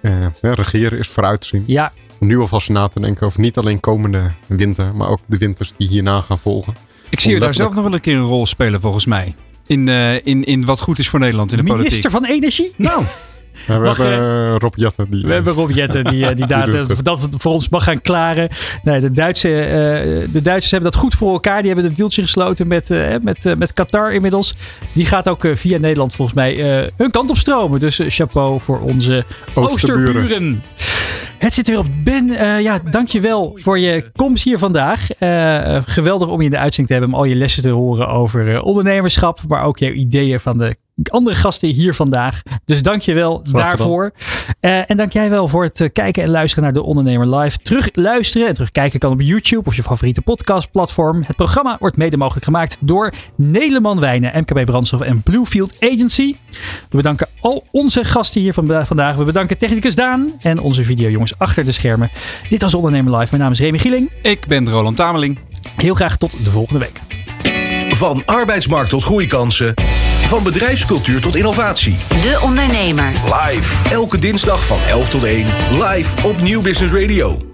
eh, ja, regeren is vooruitzien. Ja. Om nu alvast na te denken over niet alleen komende winter, maar ook de winters die hierna gaan volgen. Ik zie je daar zelf nog wel een keer een rol spelen volgens mij. In, eh, in, in wat goed is voor Nederland in de politiek. Minister van Energie? Nou, we Mag, hebben eh, Rob Jetten die. We hebben Rob Jetten die, eh, die daar het. dat voor ons mag gaan klaren. Nee, de, Duitse, eh, de Duitsers hebben dat goed voor elkaar. Die hebben het deeltje gesloten met, eh, met, eh, met Qatar inmiddels. Die gaat ook eh, via Nederland volgens mij eh, hun kant op stromen. Dus eh, chapeau voor onze Oosterburen. Oosterburen. Het zit er weer op. Ben, eh ja, dankjewel voor je komst hier vandaag. Eh, eh, geweldig om je in de uitzending te hebben. Om al je lessen te horen over eh, ondernemerschap. Maar ook jouw ideeën van de andere gasten hier vandaag. Dus dankjewel gedaan. daarvoor. Eh, en dank jij wel voor het eh, kijken en luisteren naar de Ondernemer Live. Terug luisteren en terugkijken kan op YouTube of je favoriete podcastplatform. Het programma wordt mede mogelijk gemaakt door Neleman Wijnen, MKB Brandstof en Bluefield Agency. We bedanken al onze gasten hier van vandaag. We bedanken technicus Daan en onze videojongens achter de schermen. Dit was Ondernemer Live. Mijn naam is Remy Gieling. ik ben Roland Tameling. Heel graag tot de volgende week. Van arbeidsmarkt tot groeikansen. Van bedrijfscultuur tot innovatie. De Ondernemer. Live. Elke dinsdag van 11 tot 1. Live op Nieuw Business Radio.